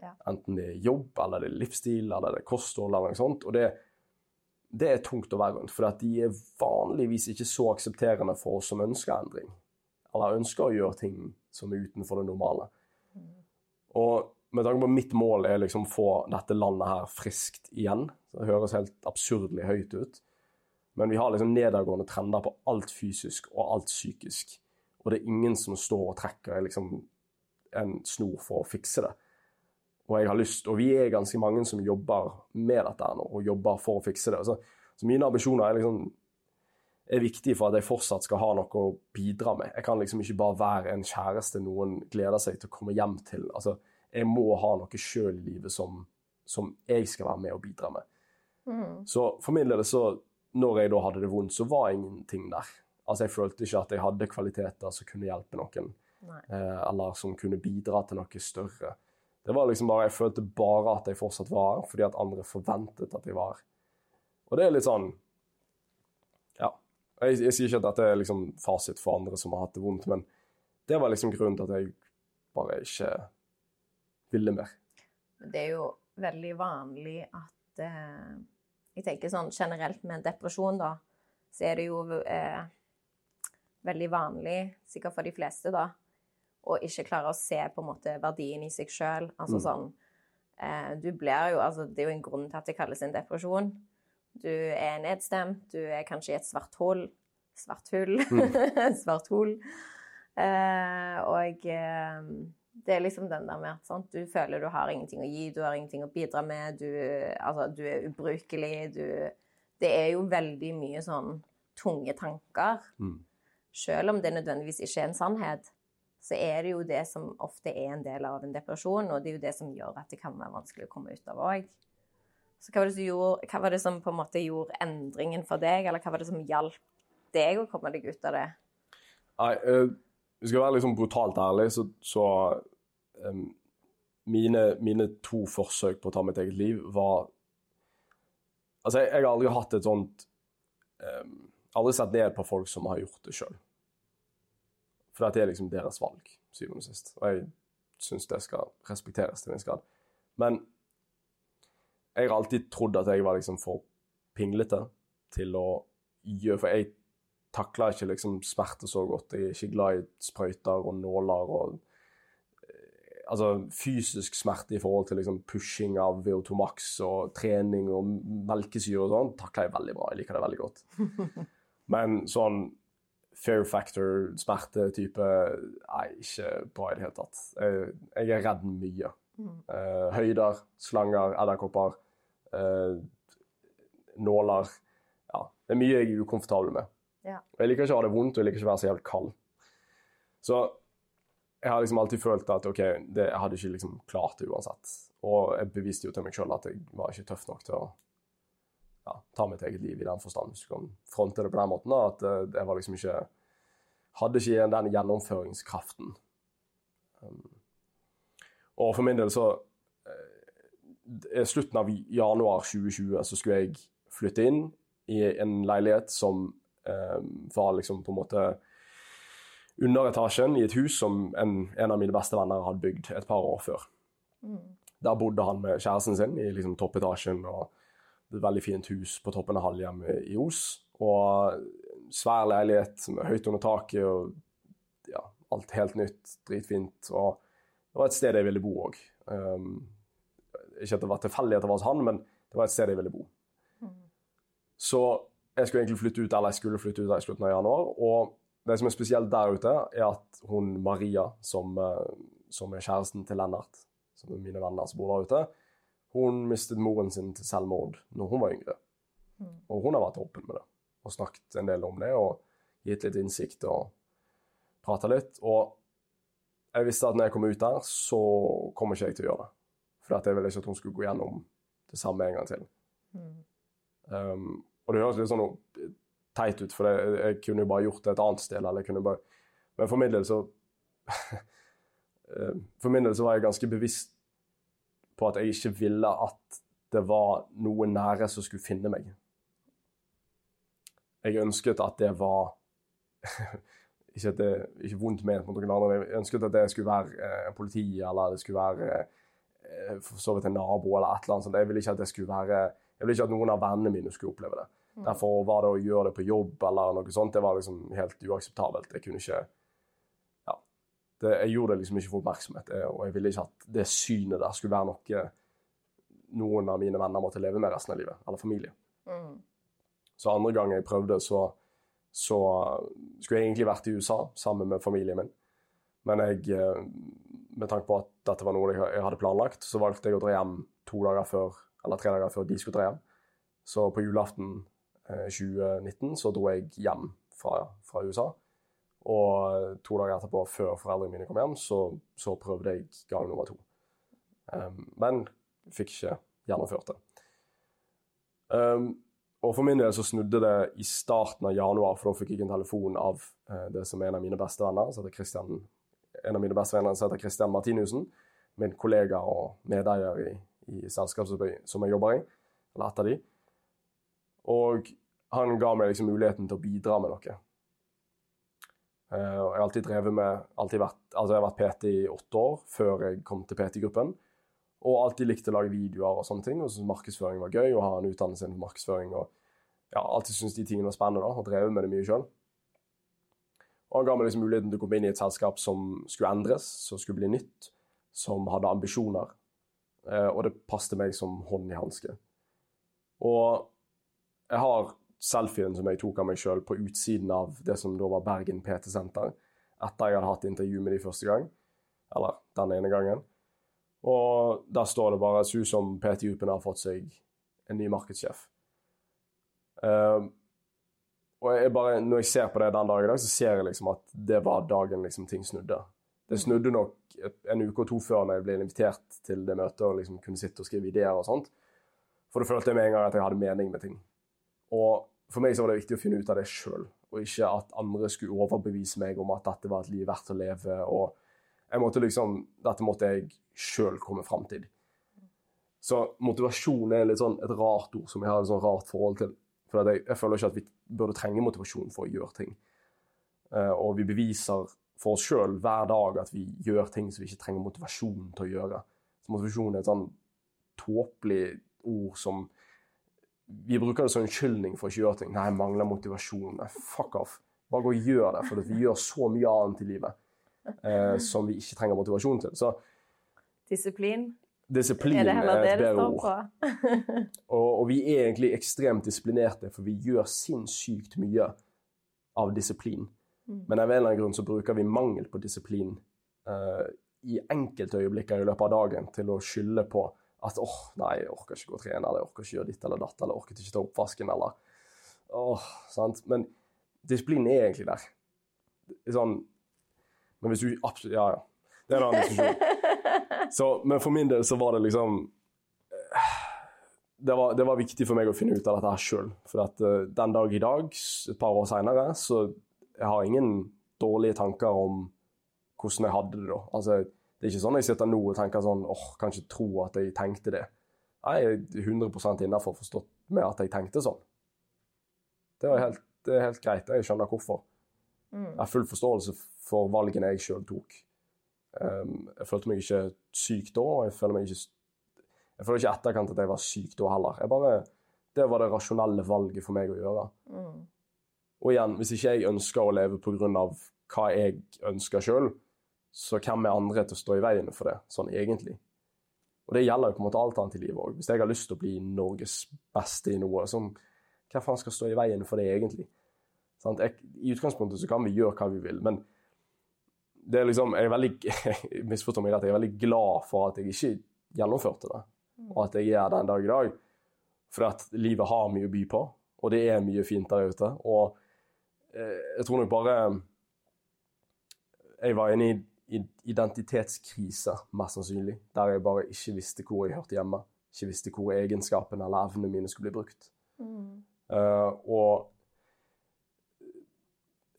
Ja. Enten det er jobb, eller det er livsstil, eller det er kosthold, eller noe sånt. Og det, det er tungt å være rundt, for at de er vanligvis ikke så aksepterende for oss som ønsker endring. Eller ønsker å gjøre ting som er utenfor det normale. Mm. Og med tanke på mitt mål er liksom få dette landet her friskt igjen. Det høres helt absurdelig høyt ut. Men vi har liksom nedadgående trender på alt fysisk og alt psykisk. Og det er ingen som står og trekker liksom en snor for å fikse det. Og jeg har lyst, og vi er ganske mange som jobber med dette her nå, og jobber for å fikse det. Så, så mine ambisjoner er liksom er viktig for at jeg fortsatt skal ha noe å bidra med. Jeg kan liksom ikke bare være en kjæreste noen gleder seg til å komme hjem til. Altså, jeg må ha noe sjøl i livet som, som jeg skal være med og bidra med. Mm. Så for min del, så når jeg da hadde det vondt, så var ingenting der. Altså, jeg følte ikke at jeg hadde kvaliteter som kunne hjelpe noen, eh, eller som kunne bidra til noe større. Det var liksom bare, Jeg følte bare at jeg fortsatt var her, fordi at andre forventet at jeg var her. Og det er litt sånn Ja. Jeg, jeg sier ikke at dette er liksom fasit for andre som har hatt det vondt, men det var liksom grunnen til at jeg bare ikke ville mer. Det er jo veldig vanlig at eh, Jeg tenker sånn generelt med en depresjon, da, så er det jo eh, veldig vanlig, sikkert for de fleste, da, å ikke klare å se på en måte verdien i seg sjøl. Altså Mm. sånn Eh, du blir jo Altså, det er jo en grunn til at det kalles en depresjon. Du er nedstemt, du er kanskje i et svart hull. Svart hull. svart hull. Eh, og eh, det er liksom den der med at sant, du føler du har ingenting å gi, du har ingenting å bidra med, du, altså, du er ubrukelig, du Det er jo veldig mye sånn tunge tanker. Mm. Selv om det nødvendigvis ikke er en sannhet, så er det jo det som ofte er en del av en depresjon, og det er jo det som gjør at det kan være vanskelig å komme ut av òg. Så hva var, gjorde, hva var det som på en måte gjorde endringen for deg, eller hva var det som hjalp deg å komme deg ut av det? Nei, uh, vi skal være liksom brutalt ærlig, så, så um, mine, mine, to forsøk på å ta mitt eget liv var Altså, jeg, jeg har aldri hatt et sånt um, Aldri sett ned på folk som har gjort det sjøl. For det er liksom deres valg, syvende og sist. Og jeg syns det skal respekteres til en viss grad. Men jeg har alltid trodd at jeg var liksom for pinglete til å gjøre For jeg takler ikke liksom smerte så godt. Jeg er ikke glad i sprøyter og nåler og eh, Altså fysisk smerte i forhold til liksom pushing av VO2 max og trening og melkesyre og sånn, takler jeg veldig bra. Jeg liker det veldig godt. Men sånn fair factor-smerte-type Nei, ikke bra i det hele tatt. Jeg, jeg er redd mye. Uh, høyder, slanger, edderkopper, uh, nåler. Ja, det er mye jeg er ukomfortabel med. Ja. Jeg liker ikke å ha det vondt, og jeg liker ikke å være så helt kald. Så jeg har liksom alltid følt at OK, det, jeg hadde ikke liksom klart det uansett. Og jeg beviste jo til meg sjøl at jeg var ikke tøff nok til å ja, ta mitt eget liv i den forstand. Hvis du kan fronte det på den måten, at eh, jeg var liksom ikke Hadde ikke den gjennomføringskraften. Um, og for min del så i Slutten av januar 2020 så skulle jeg flytte inn i en leilighet som eh, var liksom på en måte underetasjen i et hus som en, en, av mine beste venner hadde bygd et par år før. Mm. Der bodde han med kjæresten sin i liksom toppetasjen. og et veldig fint hus på toppen av Halhjem i Os. Og svær leilighet med høyt under taket og ja, alt helt nytt, dritfint. Og det var et sted jeg ville bo òg. Um, ikke at det var tilfeldig at det var hos han, men det var et sted jeg ville bo. Mm. Så jeg skulle egentlig flytte ut, eller jeg skulle flytte ut i slutten av januar. Og det som er spesielt der ute, er at hun Maria, som, eh, som er kjæresten til Lennart, som er mine venner som bor der ute, hun mistet moren sin til selvmord når hun var yngre. Mm. Og hun har vært åpen med det og snakket en del om det og gitt litt innsikt og prata litt. Og jeg visste at når jeg kom ut der, så kommer ikke jeg til å gjøre det. For jeg ville ikke at hun skulle gå gjennom det samme en gang til. Mm. Um, og det høres litt sånn teit ut, for jeg, jeg kunne jo bare gjort det et annet sted. eller jeg kunne bare... Men for min del så For min del så var jeg ganske bevisst på at jeg ikke ville at det var noe nære som skulle finne meg. Jeg ønsket at det var Ikke at det ikke vondt ment mot noen andre, men jeg ønsket at det skulle være eh, politi, eller det skulle være eh, for så vidt en nabo, eller et eller annet sånt. Jeg ville ikke at det skulle være jeg ville ikke at noen av vennene mine skulle oppleve det. Mm. Derfor var det å gjøre det på jobb eller noe sånt, det var liksom helt uakseptabelt. Jeg kunne ikke Ja. Det, jeg gjorde det liksom ikke for oppmerksomhet, og jeg ville ikke at det synet der skulle være noe noen av mine venner måtte leve med resten av livet, eller familie. Mm. Så andre gang jeg prøvde, så, så skulle jeg egentlig vært i USA sammen med familien min. Men jeg, eh, med tanke på at dette var noe jeg hadde planlagt, så valgte jeg å dra hjem to dager før, eller tre dager før de skulle dra hjem. Så på julaften 2019 så dro jeg hjem fra, fra, USA. Og to dager etterpå, før foreldrene mine kom hjem, så, så prøvde jeg gang nummer to. Um, men fikk ikke gjennomført det. Um, og for min del så snudde det i starten av januar, for da fikk jeg en telefon av uh, det som er en av mine beste venner, som heter Christian, en av mine beste venner som heter Christian Martinussen. Min kollega og medeier i, i selskapet som jeg jobber i, eller et av de. Og han ga meg liksom muligheten til å bidra med noe. Uh, jeg har alltid drevet med alltid vært, altså Jeg har vært PT i åtte år før jeg kom til PT-gruppen. Og alltid likte å lage videoer og sånne ting. Og syntes markedsføring var gøy, og ha en utdannelse innen markedsføring. Og ja, alltid syntes de tingene var spennende, da, og drevet med det mye sjøl. Han ga meg liksom muligheten til å komme inn i et selskap som skulle endres, som skulle bli nytt, som hadde ambisjoner. Uh, og det passet meg som hånd i hanske. Og jeg har selfien som jeg tok av meg sjøl på utsiden av det som da var Bergen PT-senter, etter jeg hadde hatt intervju med de første gang. Eller den ene gangen. Og der står det bare 'Ser ut som PT-upen har fått seg en ny markedssjef'. Uh, og jeg bare, når jeg ser på det den dagen i dag, så ser jeg liksom at det var dagen liksom ting snudde. Det snudde nok en uke og to før når jeg ble invitert til det møtet og liksom kunne sitte og skrive ideer og sånt. For da følte jeg med en gang at jeg hadde mening med ting. Og for meg så var det viktig å finne ut av det sjøl, og ikke at andre skulle overbevise meg om at dette var et liv verdt å leve. og jeg måtte liksom, Dette måtte jeg sjøl komme fram til. Så motivasjon er sånn et rart ord som jeg har et sånn rart forhold til. For jeg, jeg, føler ikke at vi burde trenge motivasjon for å gjøre ting. Uh, og vi beviser for oss sjøl hver dag at vi gjør ting som vi ikke trenger motivasjon til å gjøre. Så motivasjon er et sånn tåpelig ord som Vi bruker det som unnskyldning for å ikke gjøre ting. Nei, jeg mangler motivasjon. Nei, fuck off. Bare gå og gjør det, for vi gjør så mye annet i livet eh, som vi ikke trenger motivasjon til. Så Disiplin? Disiplin er, er et bedre ord. og, og, vi er egentlig ekstremt disiplinerte, for vi gjør sinnssykt mye av disiplin. Mm. Men av en eller annen grunn så bruker vi mangel på disiplin eh, i enkelte øyeblikker i løpet av dagen til å skylde på at åh, oh, nei, jeg orker ikke gå og trene, eller jeg orker ikke gjøre ditt eller datt, eller jeg orker ikke ta oppvasken, eller åh, oh, sant? Men disiplinen er egentlig der. Sånn Men hvis du absolutt Ja, ja. Det er en annen diskusjon. Så, men for min del så var det liksom det var, det var, viktig for meg å finne ut av dette her sjøl. For at uh, den dag i dag, et par år seinere, så jeg har ingen dårlige tanker om hvordan jeg hadde det da. Altså, det er ikke sånn jeg sitter nå og tenker sånn åh, oh, kan ikke tro at jeg tenkte det. Jeg er 100 innafor forstått med at jeg tenkte sånn. Det, helt, det, er helt greit. Jeg skjønner hvorfor. Mm. Jeg har full forståelse for valgene jeg sjøl tok. Um, jeg følte meg ikke syk da, og jeg føler meg ikke jeg føler ikke etterkant at jeg var syk da heller. Bare, det var det rasjonelle valget for meg å gjøre. Mm. Og igjen, hvis ikke jeg ønsker å leve pga. hva jeg ønsker sjøl, så hvem er andre til å stå i veien for det, sånn egentlig? Og det gjelder jo på en måte alt annet i livet òg. Hvis jeg har lyst til å bli Norges beste i noe, så hvem faen skal stå i veien for det egentlig? Sånn, jeg, I utgangspunktet så kan vi gjøre hva vi vil, men det er liksom, jeg er veldig misforstår meg rett, jeg er veldig glad for at jeg ikke gjennomførte det, og at jeg gjør det en dag i dag. For at livet har mye å by på, og det er mye fint der ute. Og Eh, jeg tror nok bare Jeg var inne i identitetskrise, mest sannsynlig. Der jeg bare ikke visste hvor jeg hørte hjemme. Ikke visste hvor egenskapene eller evnene mine skulle bli brukt. Mm. Uh, og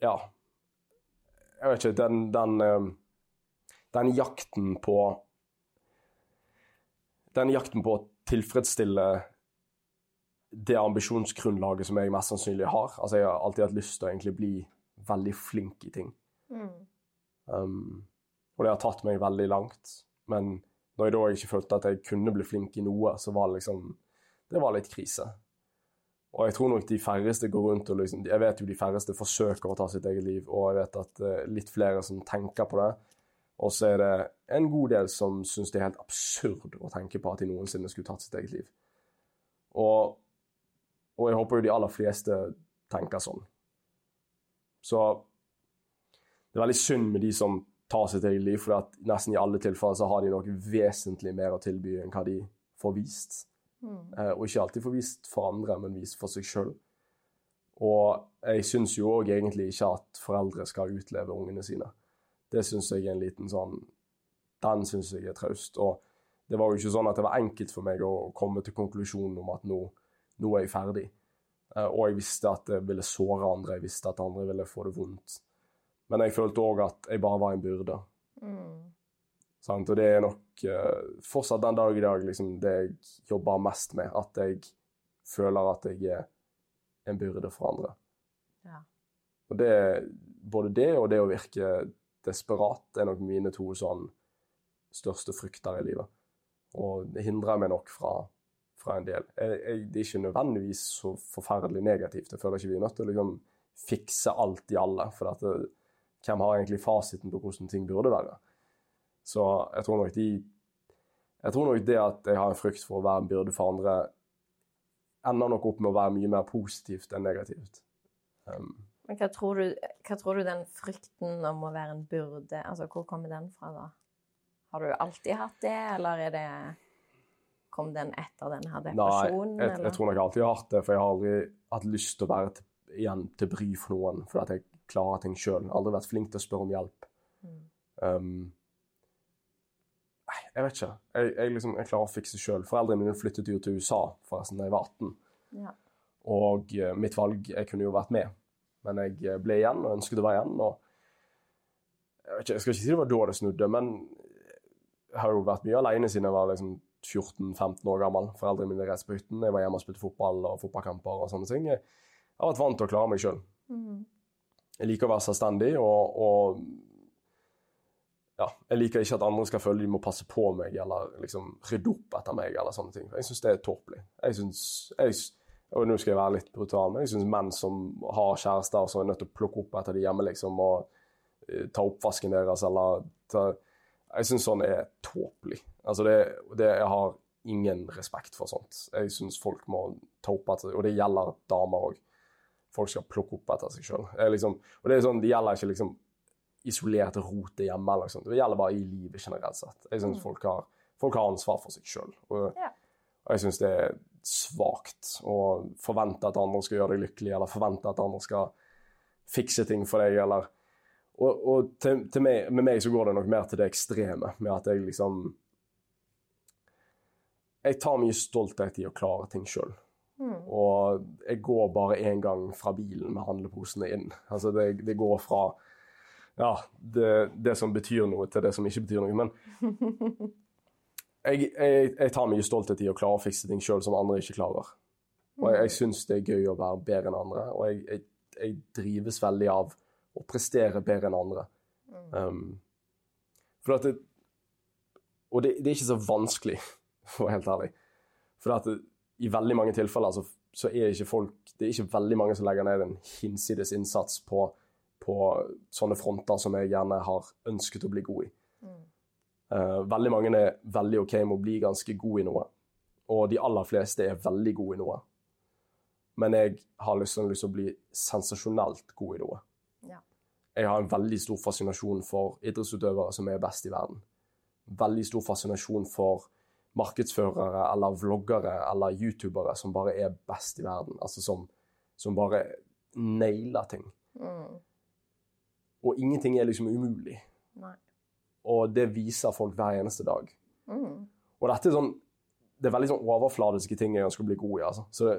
ja Jeg vet ikke Den, den, uh, den jakten på Den jakten på å tilfredsstille det ambisjonsgrunnlaget som jeg mest sannsynlig har. Altså, jeg har alltid hatt lyst til å egentlig bli veldig flink i ting. Mm. Um, og det har tatt meg veldig langt. Men når jeg da ikke følte at jeg kunne bli flink i noe, så var det liksom Det var litt krise. Og jeg tror nok de færreste går rundt og liksom Jeg vet jo de færreste forsøker å ta sitt eget liv, og jeg vet at uh, litt flere som tenker på det. Og så er det en god del som syns det er helt absurd å tenke på at de noensinne skulle tatt sitt eget liv. Og og jeg håper jo de aller fleste tenker sånn. Så det er veldig synd med de som tar sitt eget liv, for at nesten i alle tilfeller så har de noe vesentlig mer å tilby enn hva de får vist. Mm. Eh, og ikke alltid får vist for andre, men vist for seg sjøl. Og jeg syns jo òg egentlig ikke at foreldre skal utleve ungene sine. Det syns jeg er en liten sånn Den syns jeg er traust. Og det var jo ikke sånn at det var enkelt for meg å komme til konklusjonen om at nå nå er jeg ferdig. Eh, og jeg visste at det ville såre andre, jeg visste at andre ville få det vondt. Men jeg følte òg at jeg bare var en byrde. Mm. Og det er nok uh, fortsatt den dag i dag liksom, det jeg jobber mest med. At jeg føler at jeg er en byrde for andre. Ja. Og det, både det og det å virke desperat er nok mine to sånn største frykter i livet. Og det hindrer meg nok fra fra en del. Jeg, jeg, det er ikke nødvendigvis så forferdelig negativt. Jeg føler ikke vi er nødt til å liksom, fikse alt i alle. For dette det, hvem har egentlig fasiten på hvordan ting burde være? Så jeg tror nok de Jeg tror nok det at jeg har en frykt for å være en byrde for andre, ender nok opp med å være mye mer positivt enn negativt. Um, Men hva tror, du, hva tror du den frykten om å være en byrde Altså, hvor kommer den fra, da? Har du alltid hatt det, eller er det Kom den etter denne her nei, jeg, jeg, jeg tror nok jeg alltid har hatt det, for jeg har aldri hatt lyst til å være til, igjen til bry for noen, For at jeg klarer ting sjøl. Aldri vært flink til å spørre om hjelp. Mm. Um, jeg vet ikke. Jeg, jeg, liksom, jeg klarer å fikse sjøl. Foreldrene mine flyttet jo til USA forresten da jeg var 18. Ja. Og uh, mitt valg Jeg kunne jo vært med, men jeg eh, ble igjen og ønsket å være igjen. og jeg, vet ikke, jeg skal ikke si det var da det snudde, men jeg har jo vært mye alene siden jeg var liksom 14-15 år gammel. Foreldrene mine reiste på hytten. Jeg var hjemme og spilte fotball og fotballkamper og sånne ting. Jeg har vært vant til å klare meg sjøl. Mm. Jeg liker å være selvstendig, og, og ja, jeg liker ikke at andre skal føle de må passe på meg eller liksom rydde opp etter meg. eller sånne ting. Jeg syns det er tåpelig. Jeg synes, jeg, og Nå skal jeg være litt brutal, men jeg syns menn som har kjærester som er nødt til å plukke opp etter de hjemme liksom, og uh, ta oppvasken deres eller ta, Jeg syns sånn er tåpelig. Altså det, det, jeg har ingen respekt for sånt. Jeg syns folk må ta opp etter Og det gjelder damer òg. Folk skal plukke opp etter seg sjøl. Liksom, og det sånn, det gjelder ikke liksom isolert rote hjemme. Eller sånt. Det gjelder bare i livet generelt sett. Jeg syns Mm. folk, har, folk har ansvar for seg sjøl. Og, Ja. og jeg syns det er svakt å forvente at andre skal gjøre deg lykkelig, eller forvente at andre skal fikse ting for deg, eller Og, og til, til meg, med meg så går det nok mer til det ekstreme, med at jeg liksom Jeg tar mye stolthet i å klare ting sjøl. Mm. Og jeg går bare én gang fra bilen med handleposene inn. Altså det, det går fra ja, det, det som betyr noe, til det som ikke betyr noe. Men jeg, jeg, jeg tar mye stolthet i å klare å fikse ting sjøl som andre ikke klarer. Og jeg, jeg syns det er gøy å være bedre enn andre, og jeg, jeg, jeg drives veldig av å prestere bedre enn andre. Mm. Um, for at det, og det, det er ikke så vanskelig, for å være helt ærlig. For at det, i veldig mange tilfeller så, så er ikke folk Det er ikke veldig mange som legger ned en hinsides innsats på, på sånne fronter som jeg gjerne har ønsket å bli god i. Mm. Uh, veldig mange er veldig OK med å bli ganske god i noe. Og de aller fleste er veldig gode i noe. Men jeg har lyst til lyst til å bli sensasjonelt god i noe. Ja. Jeg har en veldig stor fascinasjon for idrettsutøvere som er best i verden. Veldig stor fascinasjon for markedsførere eller vloggere eller youtubere som bare er best i verden. Altså som, som bare nailer ting. Mm. Og ingenting er liksom umulig. Nei. Og det viser folk hver eneste dag. Mm. Og dette er sånn det er veldig sånn overfladiske ting jeg ønsker å bli god i. altså. Så det,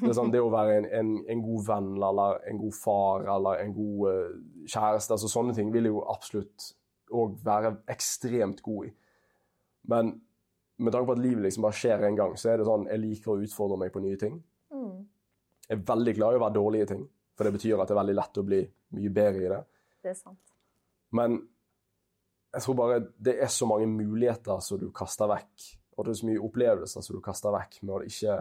det, er sånn, det å være en, en, en god venn eller en god far eller en god uh, kjæreste, altså sånne ting vil jeg jo absolutt òg være ekstremt god i. Men med tanke på at livet liksom bare skjer en gang, så er det sånn jeg liker å utfordre meg på nye ting. Mm. Jeg er veldig glad i å være dårlig i ting, for det betyr at det er veldig lett å bli mye bedre i det. Det er sant. Men jeg tror bare det er så mange muligheter som du kaster vekk, og det er så mye opplevelser som du kaster vekk med å ikke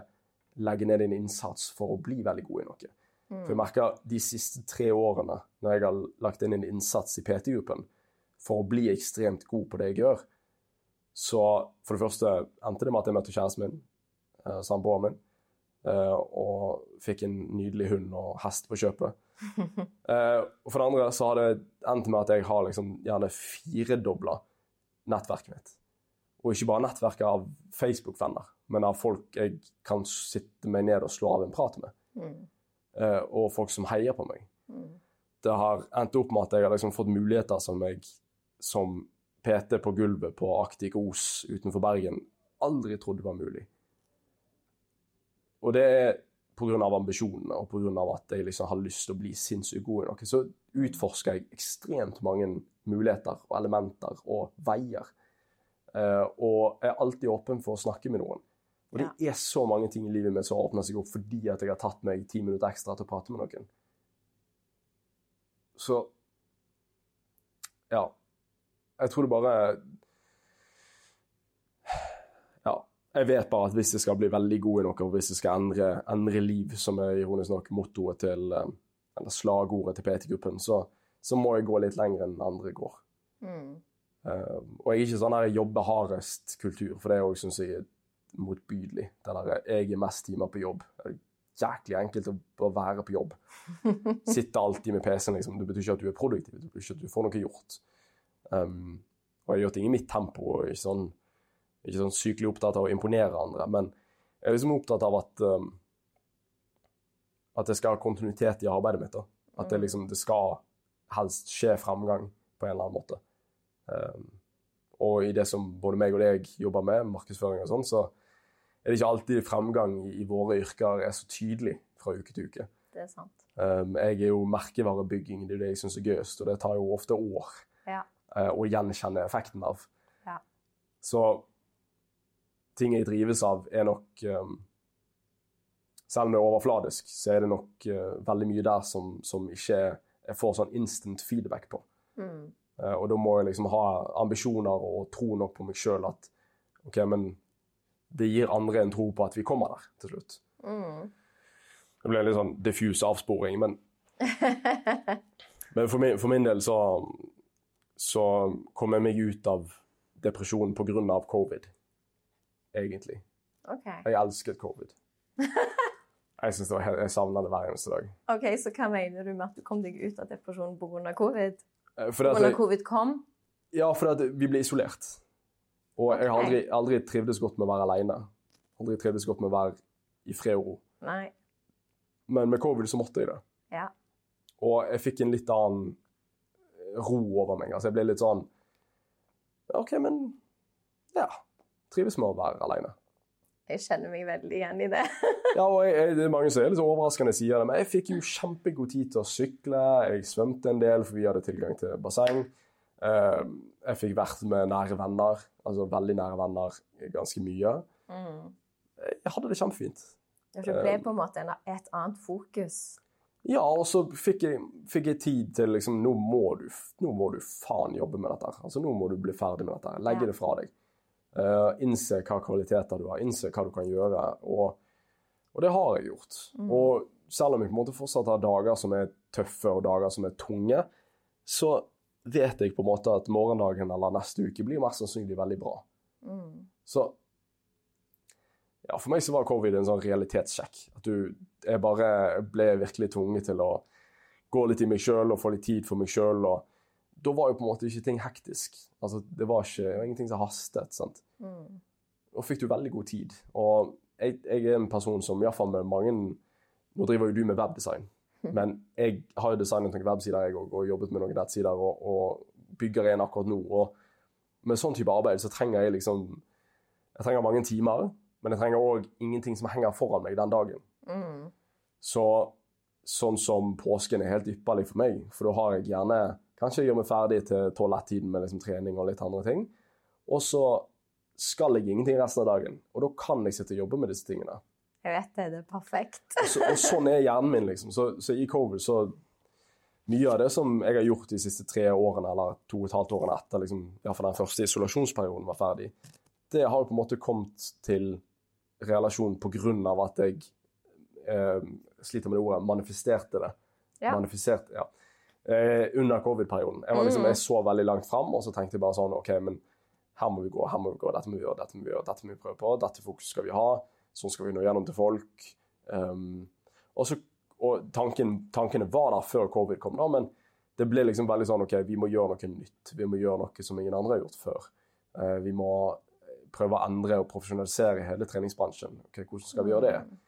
legge ned din innsats for å bli veldig god i noe. Mm. For jeg merker de siste tre årene, når jeg har lagt inn en innsats i PT-gruppen for å bli ekstremt god på det jeg gjør, så for det første endte det med at jeg møtte kjæresten min, eh, samboeren min, eh, og fikk en nydelig hund og hest på kjøpet. Eh, og for det andre så har det endt med at jeg har liksom gjerne firedobla nettverket mitt. Og ikke bare nettverket av Facebook-venner, men av folk jeg kan sitte meg ned og slå av en prat med. Mm. Eh, og folk som heier på meg. Mm. Det har endt opp med at jeg har liksom fått muligheter som jeg som PT på gulvet på Arctic Os utenfor Bergen aldri trodde var mulig. Og det er pga. ambisjonene og pga. at jeg liksom har lyst til å bli sinnssykt god i noe. Så utforsker jeg ekstremt mange muligheter og elementer og veier. Uh, og jeg er alltid åpen for å snakke med noen. Og det er så mange ting i livet mitt som åpner seg opp fordi at jeg har tatt meg ti minutter ekstra til å prate med noen. Så ja. Jeg tror det bare Ja. Jeg vet bare at hvis jeg skal bli veldig god i noe, og hvis jeg skal endre, endre liv, som er ironisk nok mottoet til eh, Eller slagordet til PT-gruppen, så, så må jeg gå litt lenger enn andre går. Mm. Uh, og jeg er ikke sånn der jobbe hardest-kultur, for det syns jeg er motbydelig. Det der jeg er mest timer på jobb. Det er jæklig enkelt å, å være på jobb. Sitte alltid med PC-en, liksom. Det betyr ikke at du er produktiv, det betyr ikke at du får noe gjort. Um, og jeg gjør ting i mitt tempo, og ikke sånn, ikke sånn sykelig opptatt av å imponere andre. Men jeg er liksom opptatt av at um, at jeg skal ha kontinuitet i arbeidet mitt. da. At det, mm. liksom, det skal helst skje fremgang på en eller annen måte. Um, og i det som både meg og deg jobber med, markedsføring og sånn, så er det ikke alltid fremgang i, i, våre yrker er så tydelig fra uke til uke. Det er sant. Um, jeg er jo merkevarebygging, det er det jeg syns er gøyest, og det tar jo ofte år ja. Uh, å gjenkjenne effekten av. Ja. Så ting jeg drives av, er nok um, Selv om det er overfladisk, så er det nok uh, veldig mye der som, som ikke jeg får sånn instant feedback på. Mm. Eh, og da må jeg liksom ha ambisjoner og tro nok på meg sjøl at OK, men det gir andre en tro på at vi kommer der til slutt. Mm. Det ble en litt sånn diffus avsporing, men Men for min, for min del så, så kom jeg meg ut av depresjonen pga. covid, egentlig. Okay. Jeg elsket covid. Jeg, synes var, jeg savna det hver eneste dag. Ok, Så hva mener du med at du kom deg ut av depresjonen pga. covid? Eh, Når covid kom? Ja, fordi vi ble isolert. Og okay. jeg har aldri, aldri trivdes godt med å være alene. Aldri trivdes godt med å være i fred og ro. Nei. Men med covid så måtte jeg det. Ja. Og jeg fikk en litt annen ro over meg. Altså jeg ble litt sånn OK, men ja. Trives med å være alene. Jeg kjenner meg veldig igjen i det. ja, og jeg, jeg, det er mange som er litt overraskende sier det, men jeg fikk jo kjempegod tid til å sykle. Jeg svømte en del, for vi hadde tilgang til basseng. Uh, jeg fikk vært med nære venner, altså veldig nære venner, ganske mye. Mm. Jeg hadde det kjempefint. Det ble ehm. på en måte et annet fokus? Ja, og så fikk jeg, fikk jeg tid til liksom nå må, du, nå må, du, faen jobbe med dette. Altså Nå må du bli ferdig med dette. Legge ja. det fra deg. Uh, innse hva kvaliteter du har, innse hva du kan gjøre. Og, og det har jeg gjort. Mm. Og selv om jeg på en måte fortsatt har dager som er tøffe og dager som er tunge, så vet jeg på en måte at morgendagen eller neste uke blir mest sannsynlig veldig bra. Mm. Så ja, for meg så var covid en sånn realitetssjekk. At du Jeg bare ble virkelig tvunget til å gå litt i meg sjøl og få litt tid for meg sjøl. Da var jo på en måte ikke ting hektisk. Altså, det var ikke det var ingenting som hastet. sant? Mm. Og fikk du veldig god tid. Og jeg, jeg er en person som iallfall med mange Nå driver jo du med webdesign, men jeg har jo designet noen websider jeg og, og jobbet med noen nettsider og, og bygger en akkurat nå. Og med sånn type arbeid så trenger jeg liksom Jeg trenger mange timer, men jeg trenger òg ingenting som henger foran meg den dagen. Mm. Så sånn som påsken er helt ypperlig for meg, for da har jeg gjerne Kanskje jeg gjør meg ferdig til toalettiden med liksom trening og litt andre ting. Og så skal jeg ingenting resten av dagen. Og da kan jeg sitte og jobbe med disse tingene. Jeg vet det. Det er perfekt. og, så, og sånn er hjernen min, liksom. Så, så, i covid så Mye av det som jeg har gjort de siste tre årene, eller to og et halvt årene etter liksom, iallfall den første isolasjonsperioden var ferdig, det har jo på en måte kommet til relasjon av at jeg eh, sliter med det ordet, manifesterte det. Ja. Manifesterte, ja eh, under covid-perioden. Jeg liksom, jeg så veldig langt fram, og så tenkte jeg bare sånn OK, men her må vi gå, her må vi gå, dette må vi gjøre, dette må vi gjøre, dette må vi prøve på, dette fokuset skal vi ha, sånn skal vi nå gjennom til folk. Um, og, så, og tanken, tankene var der før covid kom, da, men det ble liksom veldig sånn OK, vi må gjøre noe nytt. Vi må gjøre noe som ingen andre har gjort før. Uh, vi må prøve å endre og profesjonalisere hele treningsbransjen. Okay, hvordan skal vi gjøre det?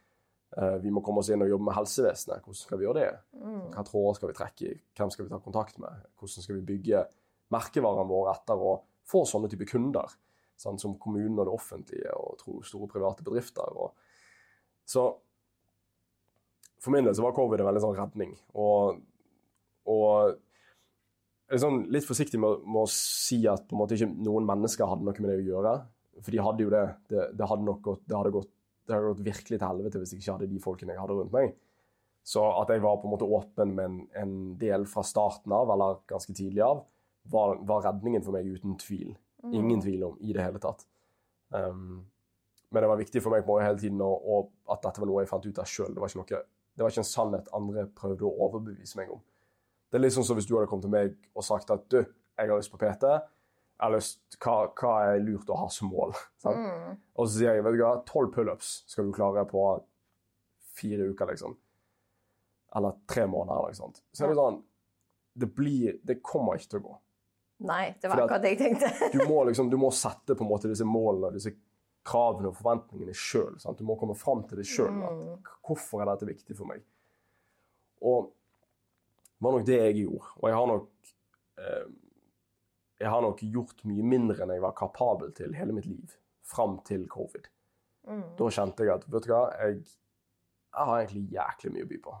Eh, vi må komme oss inn og jobbe med helsevesenet. Hvordan skal vi gjøre det? Mm. Hva tråder skal vi trekke i? Hvem skal vi ta kontakt med? Hvordan skal vi bygge merkevarene våre etter å få sånne type kunder? Sånn, som kommunen og det offentlige og store private bedrifter. Og, så for min del så var covid en veldig sånn redning. Og, og jeg er sånn litt forsiktig med, med, å si at måte ikke noen mennesker hadde noe med det å gjøre. For de hadde jo det. Det, det hadde nok gått, det hadde gått det hadde gått virkelig til helvete hvis jeg ikke hadde de folkene jeg hadde rundt meg. Så at jeg var på en måte åpen med en, en del fra starten av, eller ganske tidlig av, var, var redningen for meg uten tvil. Mm. Ingen tvil om i det hele tatt. Um, men det var viktig for meg på hele tiden og, og at dette var noe jeg fant ut av sjøl. Det, det, var ikke en sannhet andre prøvde å overbevise meg om. Det er litt sånn som hvis du hadde kommet til meg og sagt at du, jeg har lyst på PT. Eller hva, hva er lurt å ha som mål? Mm. Og så sier jeg, vet du hva, tolv pullups skal du klare på fire uker, liksom. Eller tre måneder, eller noe sånt. Så er det sånn Det blir Det kommer ikke til å gå. Nei, det var Fordi at- akkurat det jeg tenkte. Du må liksom, du må sette på en måte disse målene, disse kravene og forventningene sjøl. Du må komme fram til det sjøl. Mm. Hvorfor er dette viktig for meg? Og det var nok det jeg gjorde. Og jeg har nok eh, Jeg har nok gjort mye mindre enn jeg var kapabel til hele mitt liv. Fram til covid. Mm. Da kjente jeg at vet du hva, jeg, jeg har egentlig jæklig mye å by på.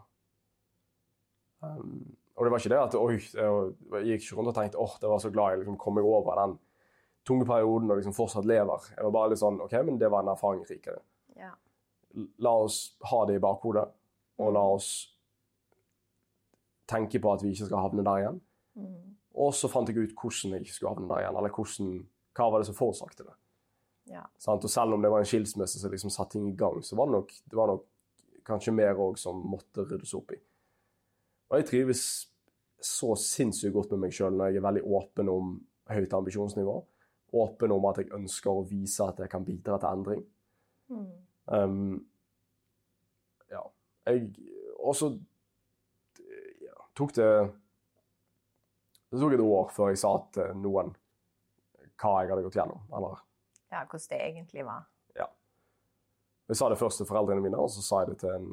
Um, og det var ikke det at oi, jeg, gikk ikke rundt og tenkte åh, det var så glad jeg liksom kom meg over den tunge perioden og liksom fortsatt lever. Jeg var bare litt sånn OK, men det var en erfaring rikere. Ja. La oss ha det i bakhodet, og la oss tenke på at vi ikke skal havne der igjen. Mm. Og så fant jeg ut hvordan jeg skulle havne der igjen, eller hvordan, hva var det som forårsaket det. Ja. Sant? Og selv om det var en skilsmisse som liksom satte ting i gang, så var det nok, det var nok kanskje mer òg som måtte ryddes opp i. Og jeg trives så sinnssykt godt med meg sjøl når jeg er veldig åpen om høyt ambisjonsnivå. Åpen om at jeg ønsker å vise at jeg kan bidra til endring. Mm. Um, ja. Jeg også ja, tok det Det tok et år før jeg sa til noen hva jeg hadde gått gjennom. Eller ja, hvordan det egentlig var. Jeg sa det først til foreldrene mine, og så sa jeg det til en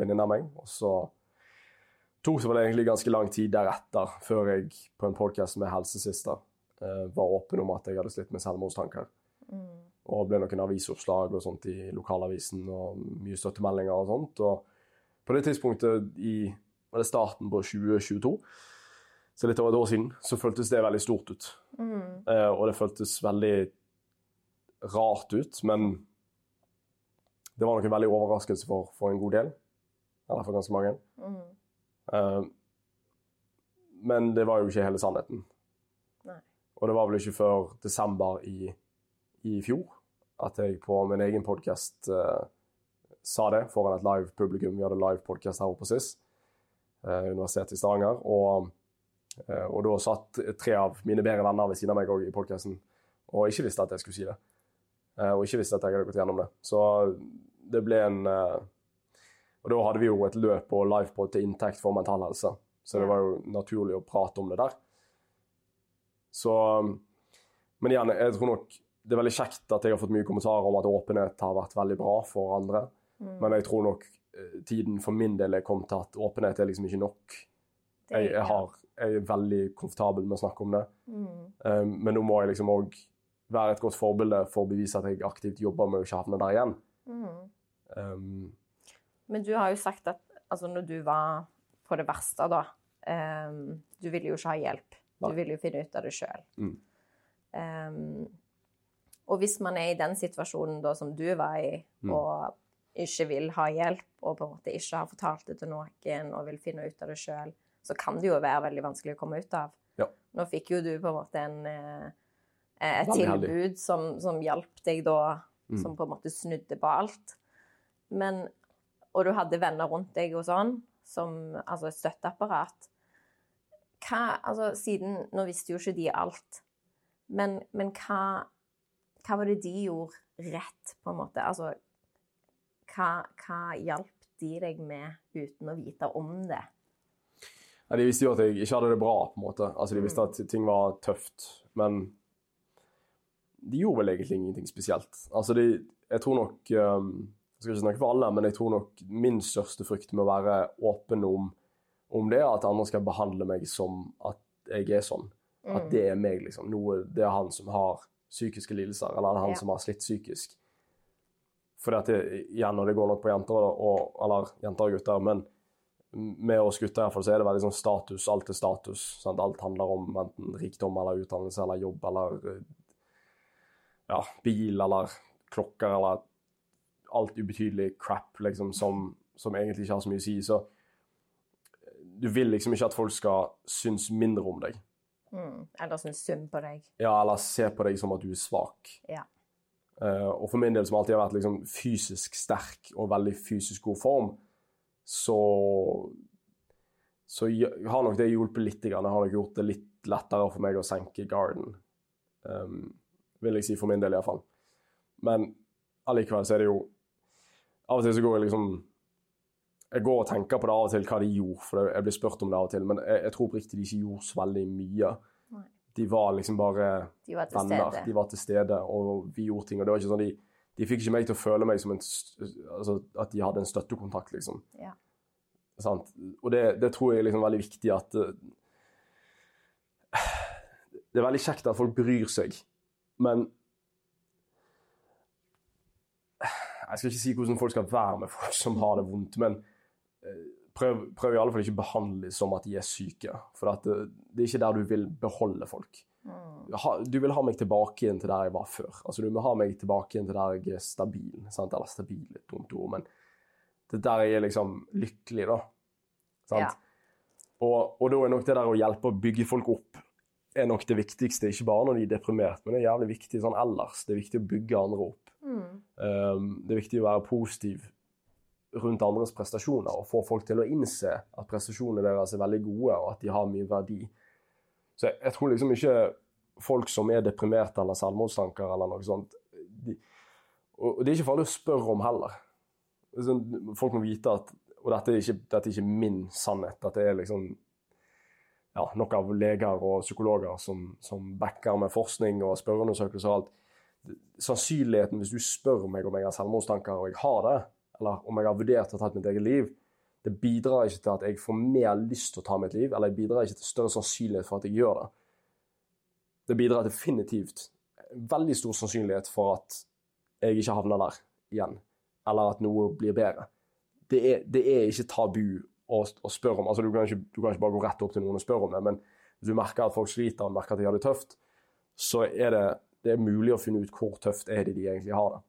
venninne av meg. Og så tok det vel egentlig ganske lang tid deretter, før jeg på en podkast med Helsesista eh, var åpen om at jeg hadde slitt med selvmordstanker. Mm. Og ble noen avisoppslag og sånt i lokalavisen og mye støttemeldinger og sånt. Og på det tidspunktet i var det starten på 2022, så litt over et år siden, så føltes det veldig stort ut. Mm. Eh, og det føltes veldig rart ut, men det var nok en veldig overraskelse for, for en god del. Eller for ganske mange. Mm. Eh, men det var jo ikke hele sannheten. Nei. Og det var vel ikke før desember i, i fjor at jeg på min egen podkast sa det foran et live publikum. Vi hadde live podkast her oppe sist, SIS, eh, Universitetet i Stavanger. Og, eh, og da satt tre av mine bedre venner ved siden av meg også i podkasten og ikke visste at jeg skulle si det. Eh, og ikke visste at jeg hadde gått gjennom det. Så det ble en eh, Og da hadde vi jo et løp og livepod til inntekt for mental helse, så det var jo naturlig å prate om det der. Så Men igjen, jeg tror nok det er veldig kjekt at jeg har fått mye kommentarer om at åpenhet har vært veldig bra for andre. Mm. Men jeg tror nok eh, tiden for min del er kommet til at åpenhet er liksom ikke nok. Jeg, jeg, har, jeg er veldig komfortabel med å snakke om det. Mm. Um, Men nå må jeg liksom òg være et godt forbilde for å bevise at jeg aktivt jobber med å ikke havne der igjen. Mm. Um, Men du har jo sagt at altså, når du var på det verste, da um, Du ville jo ikke ha hjelp. Du ville jo finne ut av det sjøl. Mm. og hvis man er i den situasjonen da som du var i, Mm. og ikke vil ha hjelp, og på en måte ikke har fortalt det til noen og vil finne ut av det sjøl, så kan det jo være veldig vanskelig å komme ut av. Ja. Nå fikk jo du på en måte en, eh, et tilbud som, som hjalp deg da, Mm. som på en måte snudde på alt. Men, og du hadde venner rundt deg og sånn, som, altså et støtteapparat. Hva, altså siden, nå visste jo ikke de alt, men, men hva, hva var det de gjorde rett, på en måte? Altså, hva, hva hjalp de deg med uten å vite om det? Nei, de visste jo at jeg ikke hadde det bra, på en måte. Altså, De visste Mm. at ting var tøft, men de gjorde vel egentlig ingenting spesielt. Altså, de, jeg tror nok um, Jeg skal ikke snakke for alle, men jeg tror nok min største frykt med å være åpen om, om det, er at andre skal behandle meg som at jeg er sånn. At det er meg, liksom. Noe, det er han som har psykiske lidelser, eller han Ja. som har slitt psykisk. For at det, igjen, og det går nok på jenter og Eller jenter og gutter, men med oss gutter hvert så er det veldig sånn status. Alt er status. Sant? Alt handler om enten rikdom eller utdannelse eller jobb eller eh, ja, bil eller klokker eller alt ubetydelig crap liksom, som, som egentlig ikke har så mye å si. Så du vil liksom ikke at folk skal synes mindre om deg. Mm. Eller synes synd på deg. Ja, eller se på deg som at du er svak. Ja. Uh, og for min del, som alltid har vært liksom fysisk sterk og veldig fysisk god form, så så har nok det hjulpet litt. Det har nok gjort det litt lettere for meg å senke garden. Um, vil jeg si for min del, iallfall. Men allikevel så er det jo Av og til så går jeg liksom Jeg går og tenker på det av og til hva de gjorde, for jeg blir spurt om det av og til, men jeg, jeg tror oppriktig de ikke gjorde så veldig mye. Nei. De var liksom bare De var venner. stede. De var til stede, og vi gjorde ting. Og det var ikke sånn de, de fikk ikke meg til å føle meg som en Altså at de hadde en støttekontakt, liksom. Ja. Sant? Og det, det tror jeg er liksom veldig viktig at uh, Det er veldig kjekt at folk bryr seg, men Jeg skal ikke si hvordan folk skal være med folk som har det vondt, men eh, prøv, prøv i alle fall ikke å behandle dem som at de er syke. For det, det er ikke der du vil beholde folk. Ha, du vil ha meg tilbake igjen til der jeg var før. Altså, du må ha meg tilbake igjen til der jeg er stabil. Sant? Eller stabil et dumt ord, men det er der jeg er liksom lykkelig, da. Sant? Ja. Og, og da er nok det der å hjelpe å bygge folk opp er nok det viktigste. Ikke bare når de er deprimert, men det er jævlig viktig sånn ellers. Det er viktig å bygge andre opp. Mm. Um, det er viktig å være positiv rundt andres prestasjoner og få folk til å innse at prestasjonene deres er veldig gode, og at de har mye verdi. Så jeg, jeg tror liksom ikke folk som er deprimerte eller selvmordstanker eller noe sånt de, Og og det er ikke farlig å spørre om heller. Sånn, folk må vite at Og dette er ikke, dette er ikke min sannhet. Dette er liksom ja, nok av leger og psykologer som, som backer med forskning og spørreundersøkelser og alt. Sannsynligheten hvis du spør meg om jeg har selvmordstanker, og jeg har det, eller om jeg har vurdert å ta mitt eget liv, det bidrar ikke til at jeg får mer lyst til å ta mitt liv, eller det bidrar ikke til større sannsynlighet for at jeg gjør det. Det bidrar definitivt veldig stor sannsynlighet for at jeg ikke havner der igjen, eller at noe blir bedre. Det er, det er ikke tabu å, å spørre om. Altså, du, kan ikke, du kan ikke bare gå rett opp til noen og spørre om det, men hvis du merker at folk sliter og merker at de har det tøft, så er det, det er mulig å finne ut hvor tøft er det de egentlig har det.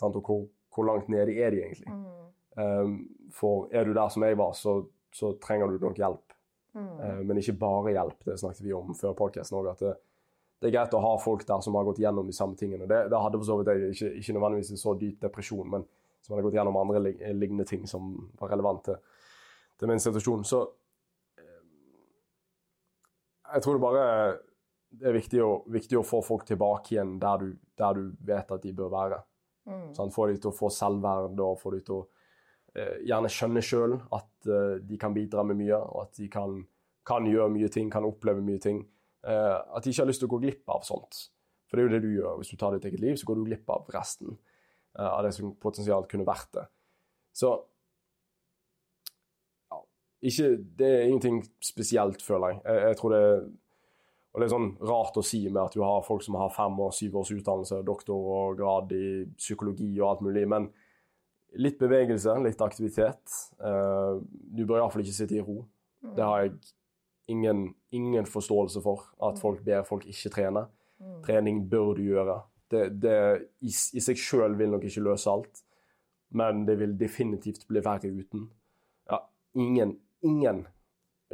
Sant? Og hvor, hvor langt nede er de egentlig. Mm. Um, for er du der som jeg var, så, så trenger du nok hjelp. Mm. Uh, men ikke bare hjelp. Det snakket vi om før podkasten òg. At det, det er greit å ha folk der som har gått gjennom de samme tingene. Det, det hadde for så vidt jeg ikke, ikke nødvendigvis en så dyp depresjon, men som hadde gått gjennom andre lignende ting som var relevant til, min situasjon. Så eh, jeg tror det bare det er viktig å, viktig å få folk tilbake igjen der du, der du vet at de bør være. Mm. Sånn, Få de til å få selvverd og få de til å gjerne skjønner sjøl at eh, de kan bidra med mye, og at de kan, kan gjøre mye ting, kan oppleve mye ting. Eh, at de ikke har lyst til å gå glipp av sånt. For det er jo det du gjør. Hvis du tar ditt eget liv, så går du glipp av resten eh, av det som potensielt kunne vært det. Så ja, ikke, Det er ingenting spesielt, føler jeg. jeg. Jeg tror det og det er sånn rart å si med at du har folk som har fem og syv års utdannelse, doktor og grad i psykologi og alt mulig, men litt bevegelse, litt aktivitet. Uh, du bør iallfall ikke sitte i ro. Mm. Det har jeg ingen, ingen forståelse for, at folk ber folk ikke trene. Mm. Trening bør du gjøre. Det, det i, i seg sjøl vil nok ikke løse alt, men det vil definitivt bli verre uten. Ja, ingen, ingen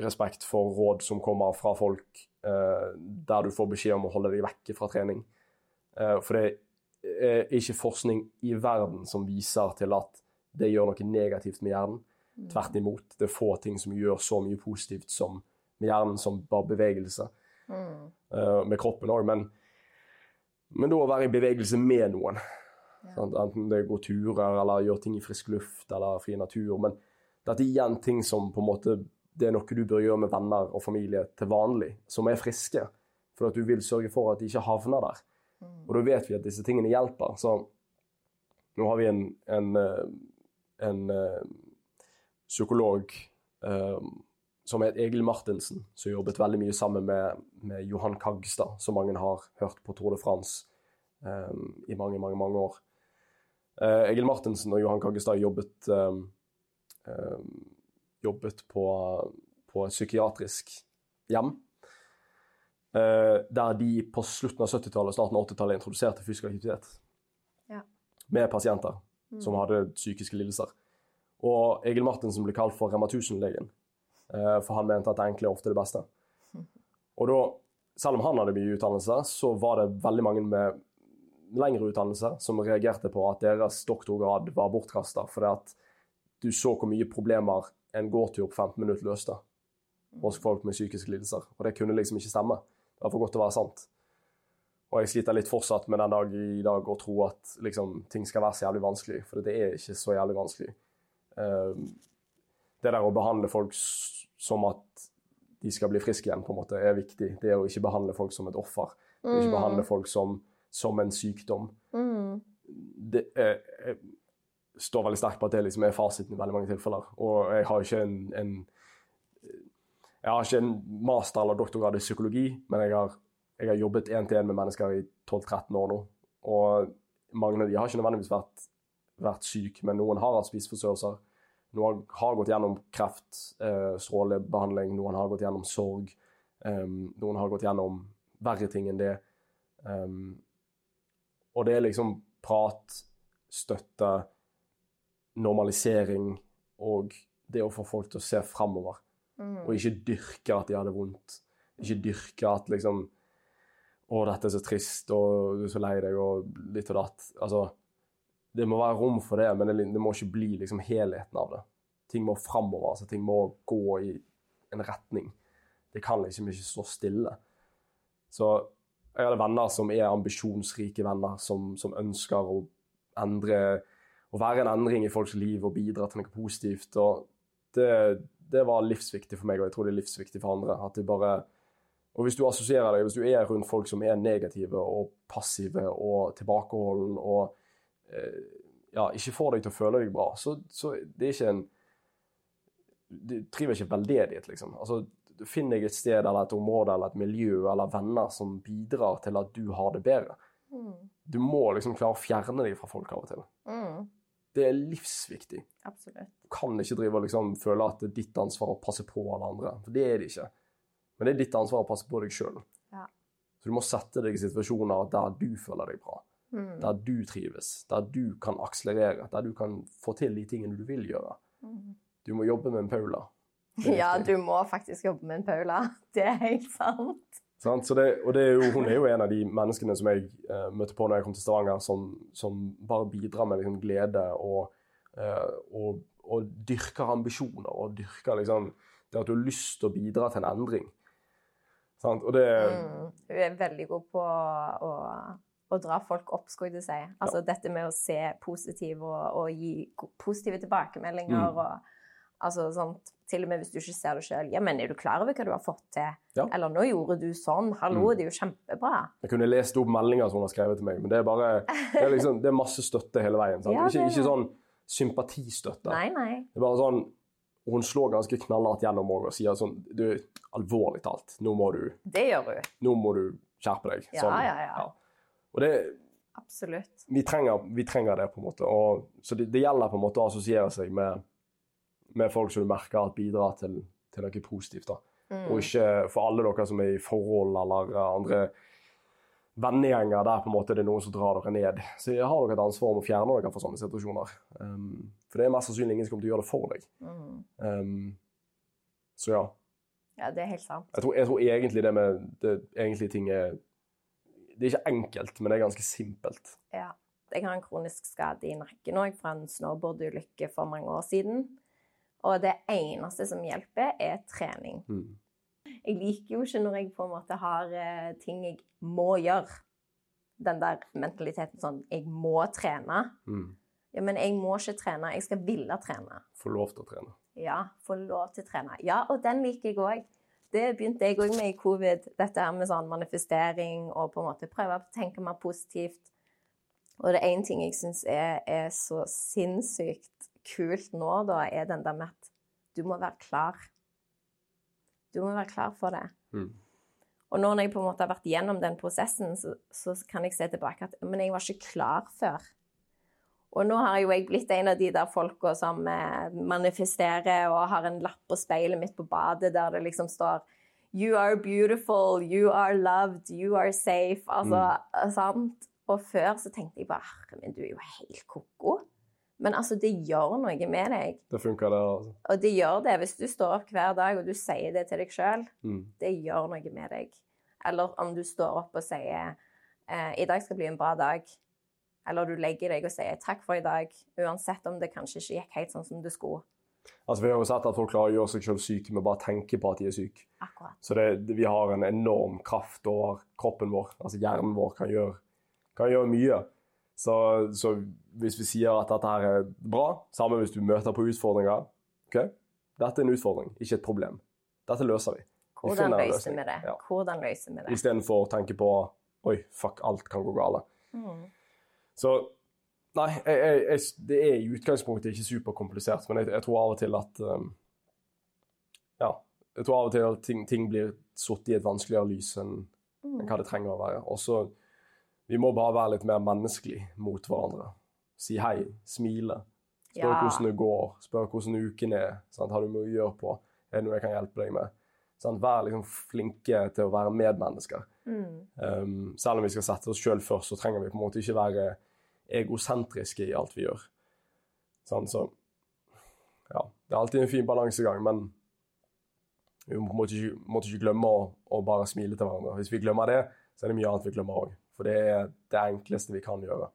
respekt for råd som kommer fra folk uh, der du får beskjed om å holde deg vekke fra trening. Uh, for det er ikke forskning i verden som viser til at det gjør noe negativt med hjernen. Mm. Tvert imot. Det er få ting som gjør så mye positivt som med hjernen som bare bevegelse. Mm. Uh, med kroppen òg, men, men da å være i bevegelse med noen. Ja. Enten det går turer eller gjør ting i frisk luft eller fri natur. Men dette er igjen ting som på en måte det er noe du bør gjøre med venner og familie til vanlig, som er friske. For at du vil sørge for at de ikke havner der. Mm. Og da vet vi at disse tingene hjelper. Så nå har vi en, en, en, en eh, psykolog um, som het Egil Martinsen, som jobbet veldig mye sammen med, med Johan Kagstad, som mange har hørt på Tour de France um, i mange, mange, mange år. Uh, Egil Martinsen og Johan Kagstad jobbet, um, um, jobbet på, på et psykiatrisk hjem. Eh, der de på slutten av 70-tallet og starten av 80-tallet introduserte fysisk aktivitet Ja. med pasienter Mm. som hadde psykiske lidelser. Og Egil Martinsen ble kalt for Rema 1000-legen, eh, for han mente at det enkle er ofte det beste. Og da, selv om han hadde mye utdannelse, så var det veldig mange med lengre utdannelse som reagerte på at deres doktorgrad var bortkasta, fordi at du så hvor mye problemer en gåtur på 15 minutter løste hos folk med psykiske lidelser. Og det kunne liksom ikke stemme. Det var for godt til å være sant. Og jeg sliter litt fortsatt med den dag i dag å tro at liksom, ting skal være så jævlig vanskelig, for det er ikke så jævlig vanskelig. Uh, det der å behandle folk som at de skal bli friske igjen, på en måte, er viktig. Det er å ikke behandle folk som et offer. Mm. Ikke behandle folk som, som en sykdom. Mm. Det er, står veldig sterkt på at det liksom er fasiten i veldig mange tilfeller. Og jeg har ikke en, en jeg har ikke en master- eller doktorgrad i psykologi, men jeg har, jeg har jobbet én-til-én med mennesker i 12-13 år nå. Og mange av de har ikke nødvendigvis vært, vært syke, men noen har hatt spiseforstyrrelser. Noen har gått gjennom kreft, eh, strålebehandling, noen har gått gjennom sorg. Um, noen har gått gjennom verre ting enn det. Um, og det er liksom prat, støtte, normalisering og det å få folk til å se framover. Mm. Og ikke dyrke at de hadde vondt. Ikke dyrke at liksom Å, dette er så trist, og du er så lei deg, og litt og datt. Altså, det må være rom for det, men det, det må ikke bli liksom helheten av det. Ting må framover. Altså, ting må gå i en retning. Det kan liksom ikke stå stille. Så jeg hadde venner som er ambisjonsrike venner, som, som ønsker å endre Å være en endring i folks liv og bidra til noe positivt. og det, det var livsviktig for meg, og jeg tror det er livsviktig for andre. at de bare og hvis du assosierer deg, hvis du er rundt folk som er negative og passive og tilbakeholden og eh, ja, ikke får deg til å føle deg bra, så, så det er ikke en Du driver ikke veldedighet, liksom. Altså, Finn deg et sted eller et område eller et miljø eller venner som bidrar til at du har det bedre. Mm. Du må liksom klare å fjerne deg fra folk av og til. Mm. Det er livsviktig. Absolutt. Du kan ikke drive og liksom føle at det er ditt ansvar å passe på alle andre, for det er det ikke. Men det er ditt ansvar å passe på deg sjøl. Ja. Så du må sette deg i situasjoner der du føler deg bra. Mm. Der du trives, der du kan akselerere, der du kan få til de tingene du vil gjøre. Mm. Du må jobbe med en Paula. Ja, du må faktisk jobbe med en Paula. Det er helt sant. Sant? Det, og det er jo, hun er jo en av de menneskene som jeg uh, møtte på når jeg kom til Stavanger, som, som bare bidrar med liksom, glede og, uh, og, og, dyrker ambisjoner. Og dyrker liksom, det at du har lyst til å bidra til en endring. Sant? Og det mm, Hun er veldig god på å å dra folk opp, skulle jeg si. Altså ja. dette med å se positivt og, og gi positive tilbakemeldinger mm. og altså sånt Til og med hvis du ikke ser det sjøl. Ja, men er du klar over hva du har fått til? Ja. Eller nå gjorde du sånn. Hallo, mm. det er jo kjempebra. Jeg kunne lest opp meldinger som hun har skrevet til meg, men det er bare Det er, liksom, det er masse støtte hele veien. Ja, ikke, ikke, sånn sympatistøtte. Nei, nei. Det er bare sånn hun slår ganske knallhardt gjennom og sier sånn Du, alvorlig talt, nå må du Det gjør hun. Nå må du skjerpe deg. Sånn, ja, ja, ja. Og det Absolutt. Vi trenger, vi trenger, det, på en måte. Og, så det, det, gjelder på en måte å assosiere seg med, med folk som du merker at bidrar til, til noe positivt. da. Mm. Og ikke for alle dere som er i forhold eller andre vennegjenger der på en måte det er noen som drar dere ned. Så jeg har dere et ansvar om å fjerne dere fra sånne situasjoner. Um, for det er mest sannsynlig ingen som kommer til å gjøre det for deg. Mm. Um, så ja. Ja, det er helt sant. Jeg tror, jeg tror egentlig det med det, egentlig ting er det er ikke enkelt, men det er ganske simpelt. Ja. Jeg har en kronisk skade i nakken òg fra en snowboardulykke for mange år siden. Og det eneste som hjelper, er trening. Mm. Jeg liker jo ikke når jeg på en måte har uh, ting jeg må gjøre. Den der mentaliteten sånn Jeg må trene. Mm. Ja, men jeg må ikke trene. Jeg skal ville trene. Få lov til å trene. Ja, få lov til å trene. Ja, og den liker jeg òg det begynte jeg òg med i covid. Dette her med sånn manifestering og på en måte prøve å tenke mer positivt. Og det er én ting jeg syns er, er, så sinnssykt kult nå, da, er den der med at du må være klar. Du må være klar for det. Mm. Og når jeg på en måte har vært gjennom den prosessen, så, så kan jeg se tilbake at Men jeg var ikke klar før. Og nå har jo jeg blitt en av de der folka som eh, manifesterer og har en lapp på speilet mitt på badet der det liksom står You are beautiful, you are loved, you are safe. Altså, mm. sant? Og før så tenkte jeg bare Herre min, du er jo helt ko-ko. Men altså, det gjør noe med deg. Det funker, det. altså. Og det gjør det. Hvis du står opp hver dag og du sier det til deg sjøl, mm. det gjør noe med deg. Eller om du står opp og sier eh, i dag skal bli en bra dag. Eller du legger deg og sier 'takk for i dag', uansett om det kanskje ikke gikk helt sånn som det skulle. Altså, Vi har jo sett at folk klarer å gjøre seg selv syke med bare å tenke på at de er syke. Akkurat. Så det, vi har en enorm kraft over kroppen vår. Altså Hjernen vår kan gjøre, kan gjøre mye. Så, så hvis vi sier at dette her er bra, sammen hvis du møter på utfordringer ok, Dette er en utfordring, ikke et problem. Dette løser vi. Vi Hvordan løser vi det? Ja. Hvordan løser vi det? Istedenfor å tenke på Oi, fuck, alt kan gå galt. Mm. Så Nei, jeg, jeg, jeg, det er i utgangspunktet ikke superkomplisert, men jeg, tror av og til at um, Ja. Jeg tror av og til at ting, ting blir satt i et vanskeligere lys enn enn hva det trenger å være. Og så Vi må bare være litt mer menneskelig mot hverandre. Si hei, smile. Spør Ja. hvordan det går, spør hvordan uken er. Sant? Har du mye å gjøre på? Er det noe jeg kan hjelpe deg med? Sant? Vær liksom flinke til å være medmennesker. Mm. Um, selv om vi skal sette oss sjøl først, så trenger vi på en måte ikke være egosentriske i alt vi gjør. Sant? så ja, det er alltid en fin balansegang, men vi måtte ikke, måtte ikke glemme å, å bare smile til hverandre. Hvis vi glemmer det, så er det mye annet vi glemmer òg. For det er det enkleste vi kan gjøre.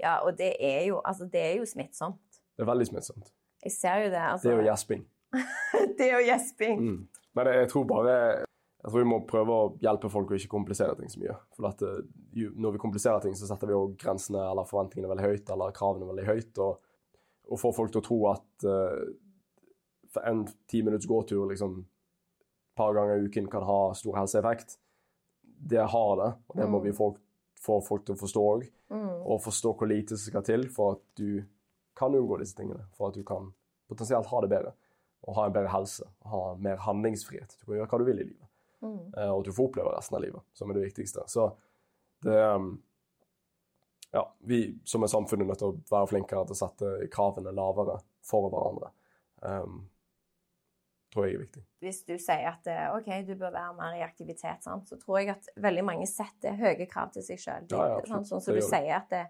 Ja, og det er jo, altså, det er jo smittsomt. Det er veldig smittsomt. Jeg ser jo det. Altså, Det er jo gjesping. det er jo gjesping. Mm. Men jeg, tror bare jeg tror vi må prøve å hjelpe folk å ikke komplisere ting så mye. For at, eh, jo, når vi kompliserer ting, så setter vi jo grensene eller forventningene veldig høyt, eller kravene veldig høyt, og, og får folk til å tro at uh, for en ti minutts gåtur liksom et par ganger i uken kan ha stor helseeffekt. Det har det, og det må vi få, få folk til å forstå òg. Mm. Og forstå hvor lite som skal til for at du kan unngå disse tingene. For at du kan potensielt ha det bedre. Og ha en bedre helse. og Ha mer handlingsfrihet. Du kan gjøre hva du vil i livet. Mm. Eh, Og at du får oppleve resten av livet, som er det viktigste. Så det um, Ja, vi som er samfunn er nødt til å være flinkere til å sette kravene lavere for hverandre. Um, tror jeg er viktig. Hvis du sier at eh, OK, du bør være mer i aktivitet, sant? så tror jeg at veldig mange setter høye krav til seg sjøl. Ja, ja, sånn som så du sier at det,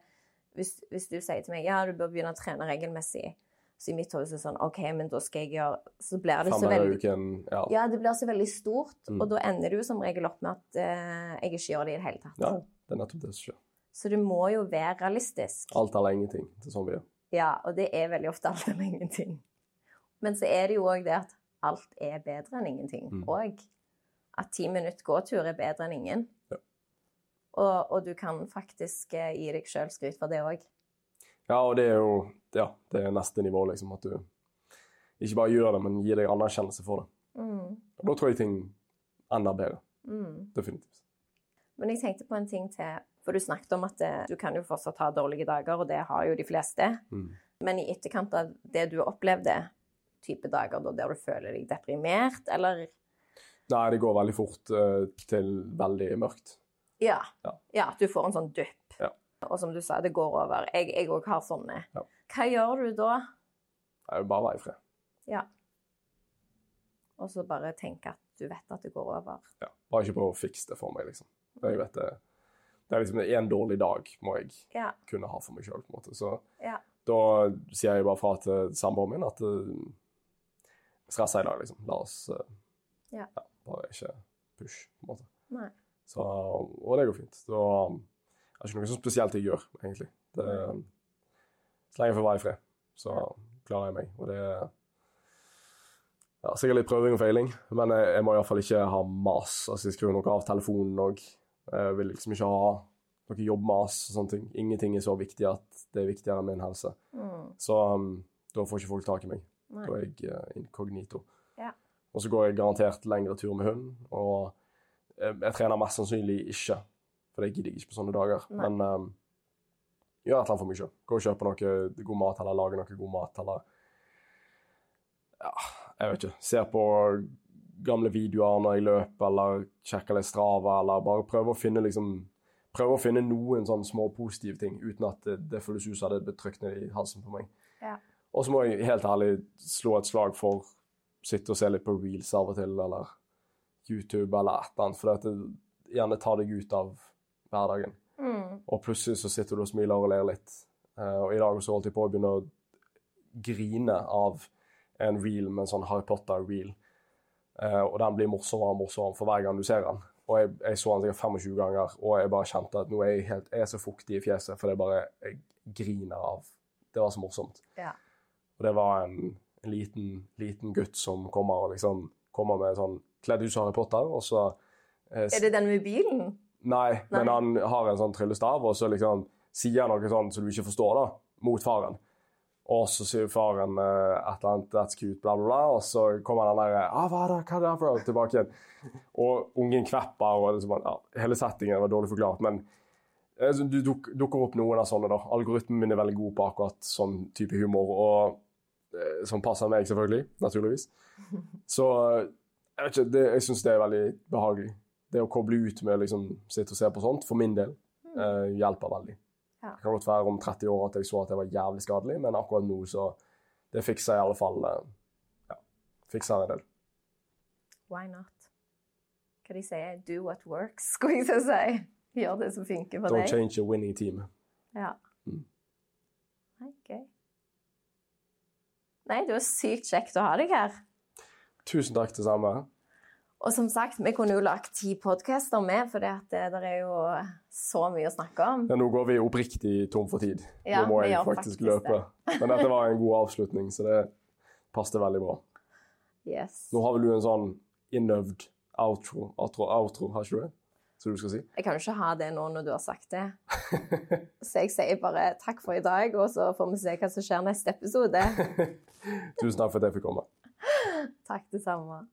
hvis, hvis du sier til meg ja, du bør begynne å trene regelmessig, så i mitt hode så er det sånn OK, men da skal jeg gjøre Så blir det Fem så veldig uken. Ja. Ja, det blir så veldig stort, Mm. og da ender du som regel opp med at uh, jeg ikke gjør det i det hele tatt. ja, det er nettopp det som skjer. Så du må jo være realistisk. Alt eller ingenting. Det er sånn vi gjør. Ja, og det er veldig ofte alt eller ingenting. Men så er det jo òg det at alt er bedre enn ingenting. Mm. Og at ti minutter gåtur er bedre enn ingen. Ja. Og, og du kan faktisk eh, gi deg sjøl skryt for det òg. Ja, og det er jo ja, det er neste nivå, liksom. At du ikke bare gjør det, men gir deg anerkjennelse for det. Mm. Og da tror jeg ting ender bedre. Mm. Definitivt. Men jeg tenkte på en ting til. For du snakket om at det, du kan jo fortsatt ha dårlige dager, og det har jo de fleste. Mm. Men i etterkant av det du opplevde, type dager da, der du føler deg deprimert, eller Nei, det går veldig fort uh, til veldig mørkt. Ja. Ja. ja du får en sånn dupp. Ja. Og som du sa, det går over. Jeg òg har sånne. Ja. Hva gjør du da? Jeg vil bare være i fred. Ja. Og så bare tenke at du vet at det går over. Ja. Bare ikke prøve å fikse det for meg, liksom. Jeg vet det, det er liksom en dårlig dag må jeg Ja. kunne ha for meg sjøl, på en måte. Så Ja. da sier jeg bare fra til samboeren min at stressa i dag, liksom. La oss uh, Ja. bare ikke push, på en måte. Nei. Så, og det går fint. det er det ikke noe så spesielt jeg gjør, egentlig. Det, så lenge jeg får være i fred, så klarer jeg meg. Og det er ja, sikkert litt prøving og feiling, men jeg, jeg må iallfall ikke ha mas. Altså, jeg skrur noe av telefonen òg. Jeg vil liksom ikke ha noe jobbmas og sånne ting. Ingenting er så viktig at det er viktigere enn min helse. Mm. Så um, da får ikke folk tak i meg. Nei. Da er jeg uh, inkognito. Ja. Og så går jeg garantert lengre tur med hund, og jeg, jeg trener mest sannsynlig ikke, for det gidder jeg ikke på sånne dager. Nei. Men um, gjør et eller annet for meg sjøl. Gå og kjøpe noe god mat, eller lage noe god mat, eller Ja, jeg vet ikke. Ser på gamle videoer når jeg løper, eller sjekker litt Strava, eller bare prøve å finne liksom Prøve å finne noen sånne små positive ting, uten at det, det føles ut som det trykt ned i halsen på meg. Ja. Og så må jeg helt ærlig slå et slag for sitte og se litt på reels av og til, eller YouTube, eller et eller annet, for det gjerne tar deg ut av hverdagen. Mm. Og plutselig så sitter du og smiler og ler litt. Uh, og i dag så holdt jeg på å begynne å grine av en reel med en sånn Harry Potter-reel. Uh, og den blir morsommere og morsommere for hver gang du ser den. Og jeg, jeg så den sikkert 25 ganger, og jeg bare kjente at nå er jeg, helt, jeg er så fuktig i fjeset, for det bare Jeg griner av Det var så morsomt. Ja. Og det var en, en liten, liten gutt som kommer liksom kommer med sånn kledd ut som Harry Potter, og så eh, Er det den med bilen? Nei, Nei. men han har en sånn tryllestav, og så liksom sier han noe sånn som du ikke forstår, da, mot faren. Og så sier faren eh, et eller annet 'that's cute', bla, bla, bla, og så kommer den der ah, 'hva er det, hva er det for?' tilbake igjen. Og ungen kvepper, og liksom, ja, hele settingen var dårlig forklart, men eh, du duk, dukker opp noen av sånne, da. Algoritmen min er veldig god på akkurat sånn type humor, og som passer meg, selvfølgelig. Naturligvis. Så eh, jeg vet ikke, det, jeg syns det er veldig behagelig. Det å koble ut med å liksom, sitte og se på sånt, for min del, eh, hjelper veldig. Ja. Det kan godt være om 30 år at jeg så at det var jævlig skadelig, men akkurat nå så Det fikser jeg i alle fall eh, Ja, fikser en del. Why not? Hva de sier? Do what works, skulle jeg til å si. Gjør det som funker for Don't deg. change a winning team. Ja. Mm. Gøy. Nei, det var sykt kjekt å ha deg her. Tusen takk, det samme. Og som sagt, vi kunne jo lagt ti podcaster med, for det, det, der er jo så mye å snakke om. Ja, nå går vi oppriktig tom for tid. Ja, nå må vi jeg faktisk, faktisk løpe. Men dette var en god avslutning, så det passet veldig bra. Yes. Nå har vel du en sånn innøvd outro, outro, outro har ikke du det? Så du skal si? Jeg kan jo ikke ha det nå når du har sagt det. Så jeg sier bare takk for i dag, og så får vi se hva som skjer neste episode. Tusen takk for at jeg fikk komme. Takk det samme.